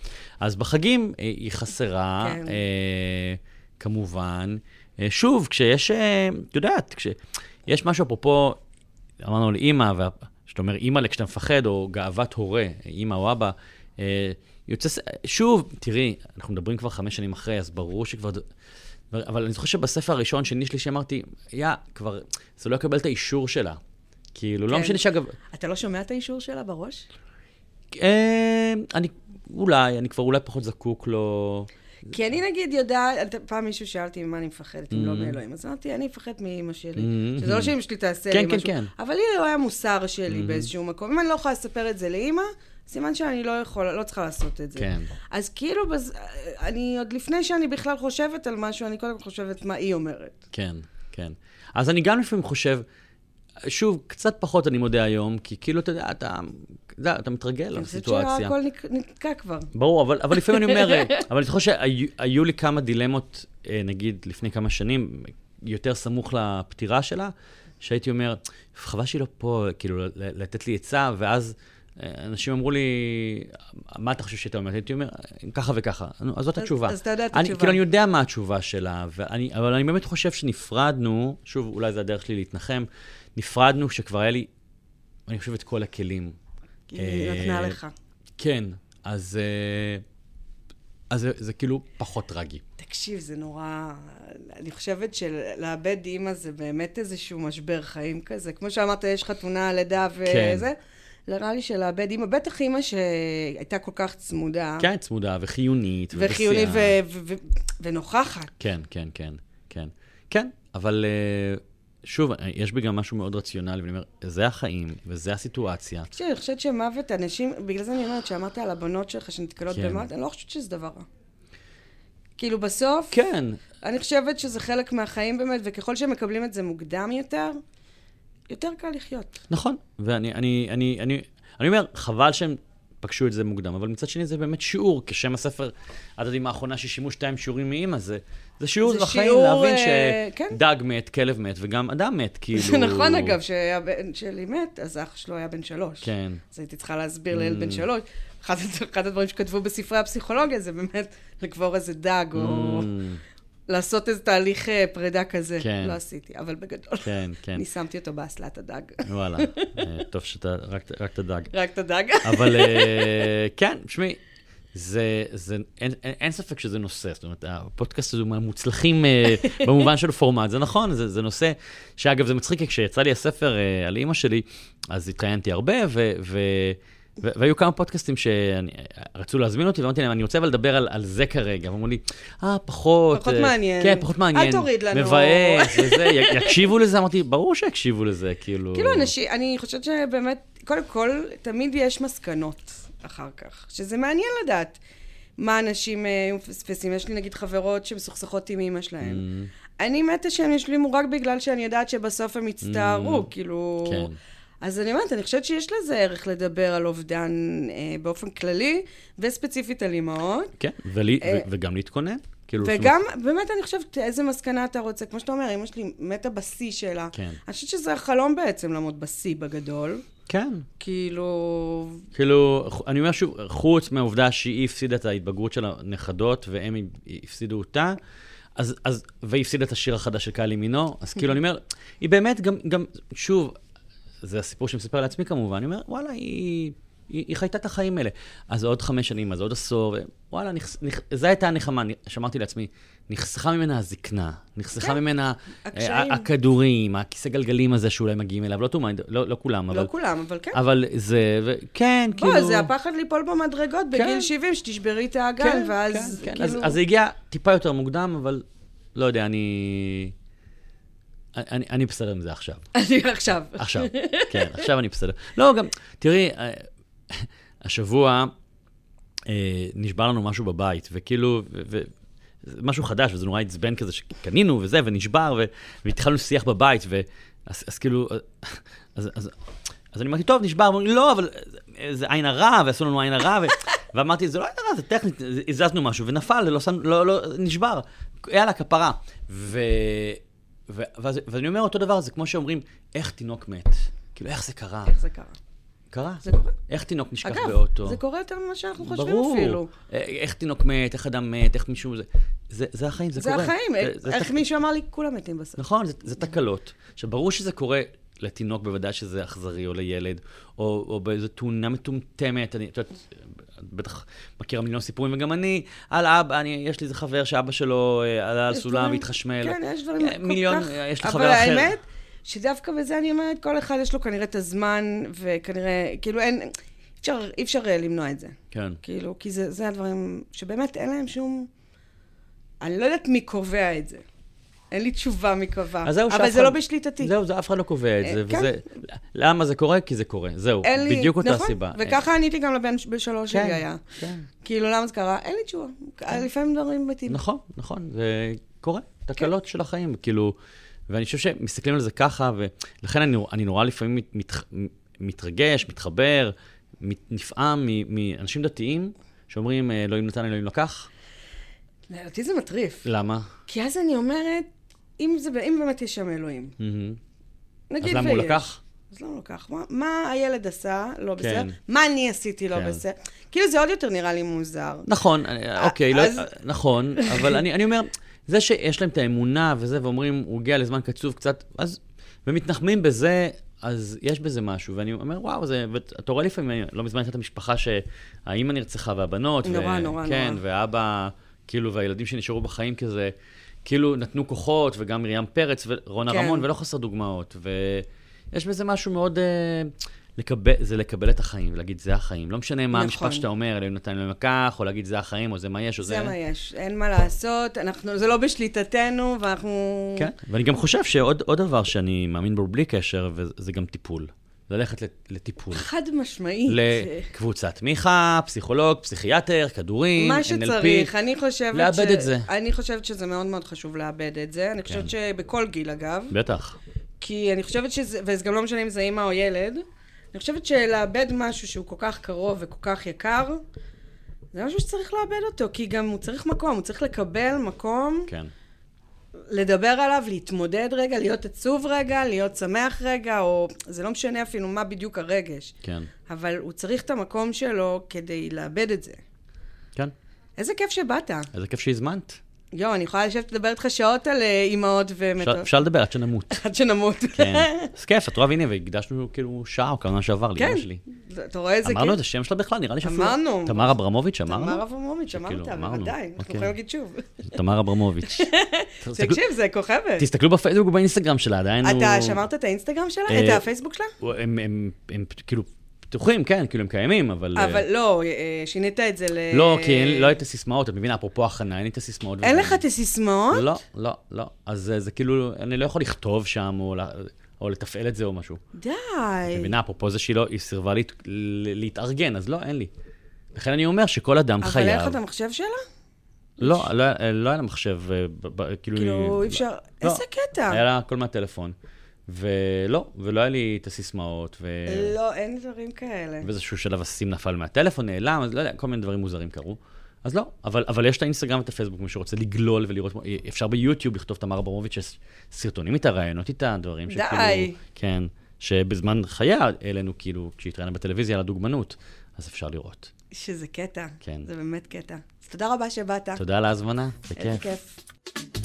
אז בחגים אה, היא חסרה, כן. אה, כמובן. אה, שוב, כשיש, אה, את יודעת, כשיש משהו, אפרופו, אמרנו לאימא, כשאתה אומר אימא, כשאתה מפחד, או גאוות הורה, אימא או אבא, אה, יוצא, שוב, תראי, אנחנו מדברים כבר חמש שנים אחרי, אז ברור שכבר... אבל אני זוכר שבספר הראשון, שני, שלישי, אמרתי, יא, כבר, זה לא יקבל את האישור שלה. כאילו, לא כן. משנה שאגב, אתה לא שומע את האישור שלה בראש? אה, אני, אולי, אני כבר אולי פחות זקוק לו. כי אני נגיד יודעת, פעם מישהו שאלתי ממה אני מפחדת, אם לא Mm-hmm. מאלוהים, אז אמרתי, אני אפחד מאמא שלי. Mm-hmm. שזה לא שאמא שלי תעשה כן, לי כן, משהו. כן. אבל היא לא היה מוסר שלי באיזשהו מקום. אם אני לא יכולה לספר את זה לאמא, סימן שאני לא יכולה, לא צריכה לעשות את זה. כן. אז כאילו, בז... אני עוד לפני שאני בכלל חושבת על משהו, אני קודם כל חושבת מה היא אומרת. כן, כן. אז אני גם לפעמים חושב, שוב, קצת פחות אני מודה היום, כי כאילו, אתה יודע, אתה, אתה, אתה מתרגל אני חושבת לסיטואציה. שהכל נתקע כבר. ברור, אבל, אבל לפעמים אני אומר, אבל אני זוכר שהיו היו לי כמה דילמות, אה, נגיד, לפני כמה שנים, יותר סמוך לפטירה שלה, שהייתי אומר, חבל שהיא לא פה, כאילו, לתת לי עצה, ואז אה, אנשים אמרו לי, מה אתה חושב שהייתה אומרת? הייתי אומר, ככה וככה. אז זאת התשובה. אז אתה יודע את אני, התשובה. כאילו, אני יודע מה התשובה שלה, ואני, אבל אני באמת חושב שנפרדנו, שוב, אולי זה הדרך שלי להתנחם, נפרדנו כשכבר היה לי, אני חושב, את כל הכלים. היא אה, נתנה לך. כן, אז, אה, אז זה, זה כאילו פחות טרגי. תקשיב, זה נורא... אני חושבת שלאבד אימא זה באמת איזשהו משבר חיים כזה. כמו שאמרת, יש חתונה, לידה כן. וזה. נראה לי שלאבד אימא, בטח אימא שהייתה כל כך צמודה. כן, צמודה וחיונית. וחיונית ובשיאה. ו- ו- ו- ונוכחת. כן, כן, כן, כן. כן, אבל אה, שוב, יש בי גם משהו מאוד רציונלי, ואני אומר, זה החיים, וזה הסיטואציה. תקשיב, אני חושבת שמוות, אנשים, בגלל זה אני אומרת, שאמרת על הבנות שלך שנתקלות כן. במוות, אני לא חושבת שזה דבר רע. כאילו בסוף, כן, אני חושבת שזה חלק מהחיים באמת, וככל שהם מקבלים את זה מוקדם יותר, יותר קל לחיות. נכון. ואני אני, אני, אני, אני אומר, חבל שהם פגשו את זה מוקדם, אבל מצד שני זה באמת שיעור, כשם הספר, עד הדין האחרונה ששימו שתיים שיעורים מאימא, זה, זה שיעור זה בחיים, שיעור, להבין אה, כן. שדג מת, כלב מת, וגם אדם מת, כאילו... זה נכון, אגב, שהבן שלי מת, אז אח שלו היה בן שלוש. כן. אז הייתי צריכה להסביר לילד בן שלוש. אחד, אחד הדברים שכתבו בספרי הפסיכולוגיה זה באמת לקבור איזה דג, או Mm, לעשות איזה תהליך אה, פרידה כזה. כן. לא עשיתי, אבל בגדול. כן, כן, אני שמתי אותו באסלת הדג. וואלה. אה, טוב שאתה, רק רק את הדג. רק את הדג. אבל כן, תשמעי, זה, זה, אין, אין, אין ספק שזה נושא, זאת אומרת, הפודקאסט הזה הוא מהמוצלחים אה, במובן של פורמט, זה נכון, זה, זה נושא, שאגב, זה מצחיק, כי כשיצא לי הספר אה, על אימא שלי, אז התראיינתי הרבה, ו, ו, ו, והיו כמה פודקאסטים שרצו להזמין אותי, ואמרתי להם, אני רוצה אבל לדבר על, על זה כרגע, ואמרו לי, אה, פחות... פחות אה, מעניין. כן, פחות מעניין. אל תוריד לנו. מבאס, וזה, יקשיבו לזה? אמרתי, ברור שיקשיבו לזה, כאילו... כאילו, אנשים, אני חושבת שבאמת, קודם כל, תמיד יש מסקנות אחר כך, שזה מעניין לדעת מה אנשים אה, מפספסים. יש לי נגיד חברות שמסוכסכות עם אימא שלהן. Mm. אני מתה שהם ישלימו רק בגלל שאני יודעת שבסוף הם יצטערו, כאילו... כן. אז אני אומרת, אני חושבת שיש לזה ערך לדבר על אובדן אה, באופן כללי, וספציפית על אימהות. כן, ולי, אה, ו- וגם להתכונן. כאילו, וגם, באמת, אני חושבת, איזה מסקנה אתה רוצה. כמו שאתה אומר, אמא שלי מתה בשיא שלה. כן. אני חושבת שזה החלום בעצם, לעמוד בשיא בגדול. כן. כאילו... כאילו, אני אומר שוב, חוץ מהעובדה שהיא הפסידה את ההתבגרות של הנכדות, והם הפסידו אותה, אז, אז, והיא הפסידה את השיר החדש של קהלי מינו, אז כאילו, אני אומר, היא באמת גם, גם, שוב, זה הסיפור שמספר לעצמי כמובן, אני אומר, וואלה, היא... היא, היא חייתה את החיים האלה. אז עוד חמש שנים, אז עוד עשור, וואלה, נכ, נכ, זו הייתה הנחמה, שאמרתי לעצמי, נחסכה ממנה הזקנה, נחסכה כן, ממנה הקשיים. אה, הכדורים, הכיסא גלגלים הזה שאולי מגיעים אליו, לא תומה, לא, לא כולם, אבל... לא כולם, אבל כן. אבל זה, ו... כן, בוא, כאילו... זה הפחד ליפול במדרגות בגיל כן. 70, שתשברי את האגן, כן, ואז כן, כן. כאילו... אז, אז זה הגיע טיפה יותר מוקדם, אבל לא יודע, אני... אני, אני בסדר עם זה עכשיו. אני עכשיו. עכשיו, כן, עכשיו אני בסדר. לא, גם, תראי, אה, השבוע אה, נשבר לנו משהו בבית, וכאילו, משהו חדש, וזה נורא עצבן כזה שקנינו וזה, ונשבר, ו, והתחלנו שיח בבית, ו, אז, אז כאילו, אה, אז, אז, אז אני אמרתי, טוב, נשבר, אמרו לי, לא, אבל זה עין הרע, ועשו לנו עין הרע, ו... ואמרתי, זה לא עין הרע, זה טכנית, הזזנו משהו, ונפל, לא, לא, לא, נשבר, יאללה, כפרה. ו... ו... ואז, ואני אומר אותו דבר, זה כמו שאומרים, איך תינוק מת? כאילו, איך זה קרה? איך זה קרה? קרה. זה קורה. איך תינוק נשכח אגב, באוטו? זה קורה יותר ממה שאנחנו חושבים ברור. אפילו. אה, איך תינוק מת, איך אדם מת, איך מישהו... זה, זה, זה החיים, זה, זה קורה. החיים, זה, זה איך תק- מישהו אמר לי, כולם מתים בסוף. נכון, זה, זה תקלות. עכשיו, ברור שזה קורה לתינוק, בוודאי שזה אכזרי, או לילד, או, או באיזו תאונה מטומטמת. אני, את יודעת, בטח מכירה מיליון סיפורים, וגם אני, על אבא, אני, יש לי איזה חבר שאבא שלו אה, עלה על סולם והתחשמל. כן, יש דברים אה, כל מיליון, כך... אה, יש לי אבל חבר אחר. האמת, שדווקא בזה אני אומרת, כל אחד יש לו כנראה את הזמן, וכנראה, כאילו אין, אי אפשר, אי אפשר אה, למנוע את זה. כן. כאילו, כי זה, זה הדברים שבאמת אין להם שום... אני לא יודעת מי קובע את זה. אין לי תשובה מי קבע. אבל זה אחד- לא בשליטתי. זהו, זה אף אחד לא קובע את אה, זה, כן. וזה... למה זה קורה? כי זה קורה, זהו, אין לי... בדיוק אותה נכון, סיבה. וככה עניתי גם לבן בשלוש כן, שלי היה. כן. כאילו, למה זה קרה? אין לי תשובה. לפעמים דברים מתים. נכון, נכון, זה קורה, תקלות של החיים, כאילו, ואני חושב שמסתכלים על זה ככה, ולכן אני, אני נורא לפעמים מת, מת, מתרגש, מתחבר, מת, נפעם מאנשים דתיים שאומרים, "אה, אלוהים נתן, אלוהים לקח. אותי זה מטריף. למה? כי אז אני אומרת, אם, זה, אם באמת יש שם אלוהים, מהמם. נגיד אז למה הוא ויש. לקח? אז למה הוא לקח? מה, מה הילד עשה לא בסדר? כן. מה אני עשיתי לא כן. בסדר? כאילו זה עוד יותר נראה לי מוזר. נכון, אה, אוקיי, לא, אז- נכון, אבל אני, אני אומר, זה שיש להם את האמונה וזה, ואומרים, הוא הגיע לזמן קצוב קצת, אז, ומתנחמים בזה, אז יש בזה משהו, ואני אומר, וואו, זה, ואתה רואה לפעמים, לא מזמן הייתה המשפחה שהאימא נרצחה והבנות, נורא, נורא, כן, נורא. ואבא, כאילו, והילדים שנשארו בחיים כזה, כאילו נתנו כוחות, וגם מרים פרץ ורונה כן. רמון, ולא חסר דוגמאות, ויש בזה משהו מאוד... אה, לקבל, זה לקבל את החיים, ולהגיד, זה החיים. לא משנה מה נכון. המשפט שאתה אומר, אלוהים נתן אלוהים לקח, או להגיד, זה החיים, או זה מה יש, או זה... זה מה יש, אין מה לעשות, אנחנו, זה לא בשליטתנו, ואנחנו... כן, ואני גם חושב שעוד עוד דבר שאני מאמין בו בלי קשר, וזה גם טיפול. ללכת לט- לטיפול. חד משמעית. לקבוצת תמיכה, פסיכולוג, פסיכיאטר, כדורים, מה NLP. שצריך, אני חושבת לאבד ש... את זה. אני חושבת שזה מאוד מאוד חשוב לאבד את זה. אני חושבת כן. שבכל גיל, אגב. בטח. כי אני חושבת שזה, וזה גם לא משנה אם זה אימא או ילד, אני חושבת שלאבד משהו שהוא כל כך קרוב וכל כך יקר, זה משהו שצריך לאבד אותו, כי גם הוא צריך מקום, הוא צריך לקבל מקום, כן. לדבר עליו, להתמודד רגע, להיות עצוב רגע, להיות שמח רגע, או זה לא משנה אפילו מה בדיוק הרגש, כן. אבל הוא צריך את המקום שלו כדי לאבד את זה. כן. איזה כיף שבאת. איזה כיף שהזמנת. יואו, אני יכולה לשבת לדבר איתך שעות על אה, אימהות ומתות. אפשר לדבר עד שנמות. עד שנמות. כן. אז כיף, את רואה, והנה, והקדשנו כאילו שעה או כמה שעבר כן. לאמא שלי. אתה רואה איזה אמרנו את השם שלה בכלל, נראה לי שאפילו... אמרנו. תמר אברמוביץ', אמרנו? תמר אברמוביץ', אמרת. בוודאי. אנחנו אוקיי. יכולים להגיד שוב. תמר אברמוביץ'. תקשיב, זה כוכבת. תסתכלו בפייסבוק ובאינסטגרם שלה, עדיין הוא... אתה שמרת את האינסטגרם שלה? אה, את הפייסבוק שלה? הם כאילו פתוחים, כן, כאילו הם קיימים, אבל... אה, אבל לא, אה, שינית את זה ל... לא, כי אין- לא היית סיסמאות, את מבינה, אפרופו הכנה, אין לי את הסיסמאות. אין לך את הסיסמאות? לא, לא, לא. אז אה, זה כאילו, אני לא יכול לכתוב שם, או או לתפעל את זה או משהו. די. את מבינה, אפרופו זה שהיא לא, היא סירבה להת- להתארגן, אז לא, אין לי. לכן אני אומר שכל אדם אבל חייב... אין לך את המחשב שלה? לא, לא לא היה לה מחשב, כאילו... כאילו, אי אפשר... לא, איזה קטע. היה לה הכל מהטלפון. ולא, ולא היה לי את הסיסמאות, ו... לא, אין דברים כאלה. באיזשהו שלב הסים נפל מהטלפון, נעלם, אז לא יודע, כל מיני דברים מוזרים קרו. אז לא, אבל, אבל יש את האינסטגרם ואת הפייסבוק, מי שרוצה לגלול ולראות, אפשר ביוטיוב לכתוב תמר אברמוביץ', יש סרטונים איתה, ראיונות איתה, דברים די. שכאילו... כן, שבזמן חייה העלינו, כאילו, כשהיא התראיינה בטלוויזיה על הדוגמנות, אז אפשר לראות. שזה קטע. כן. זה באמת קטע. אז תודה רבה שבאת. תודה על ההזמנה, איזה בכיף. כיף.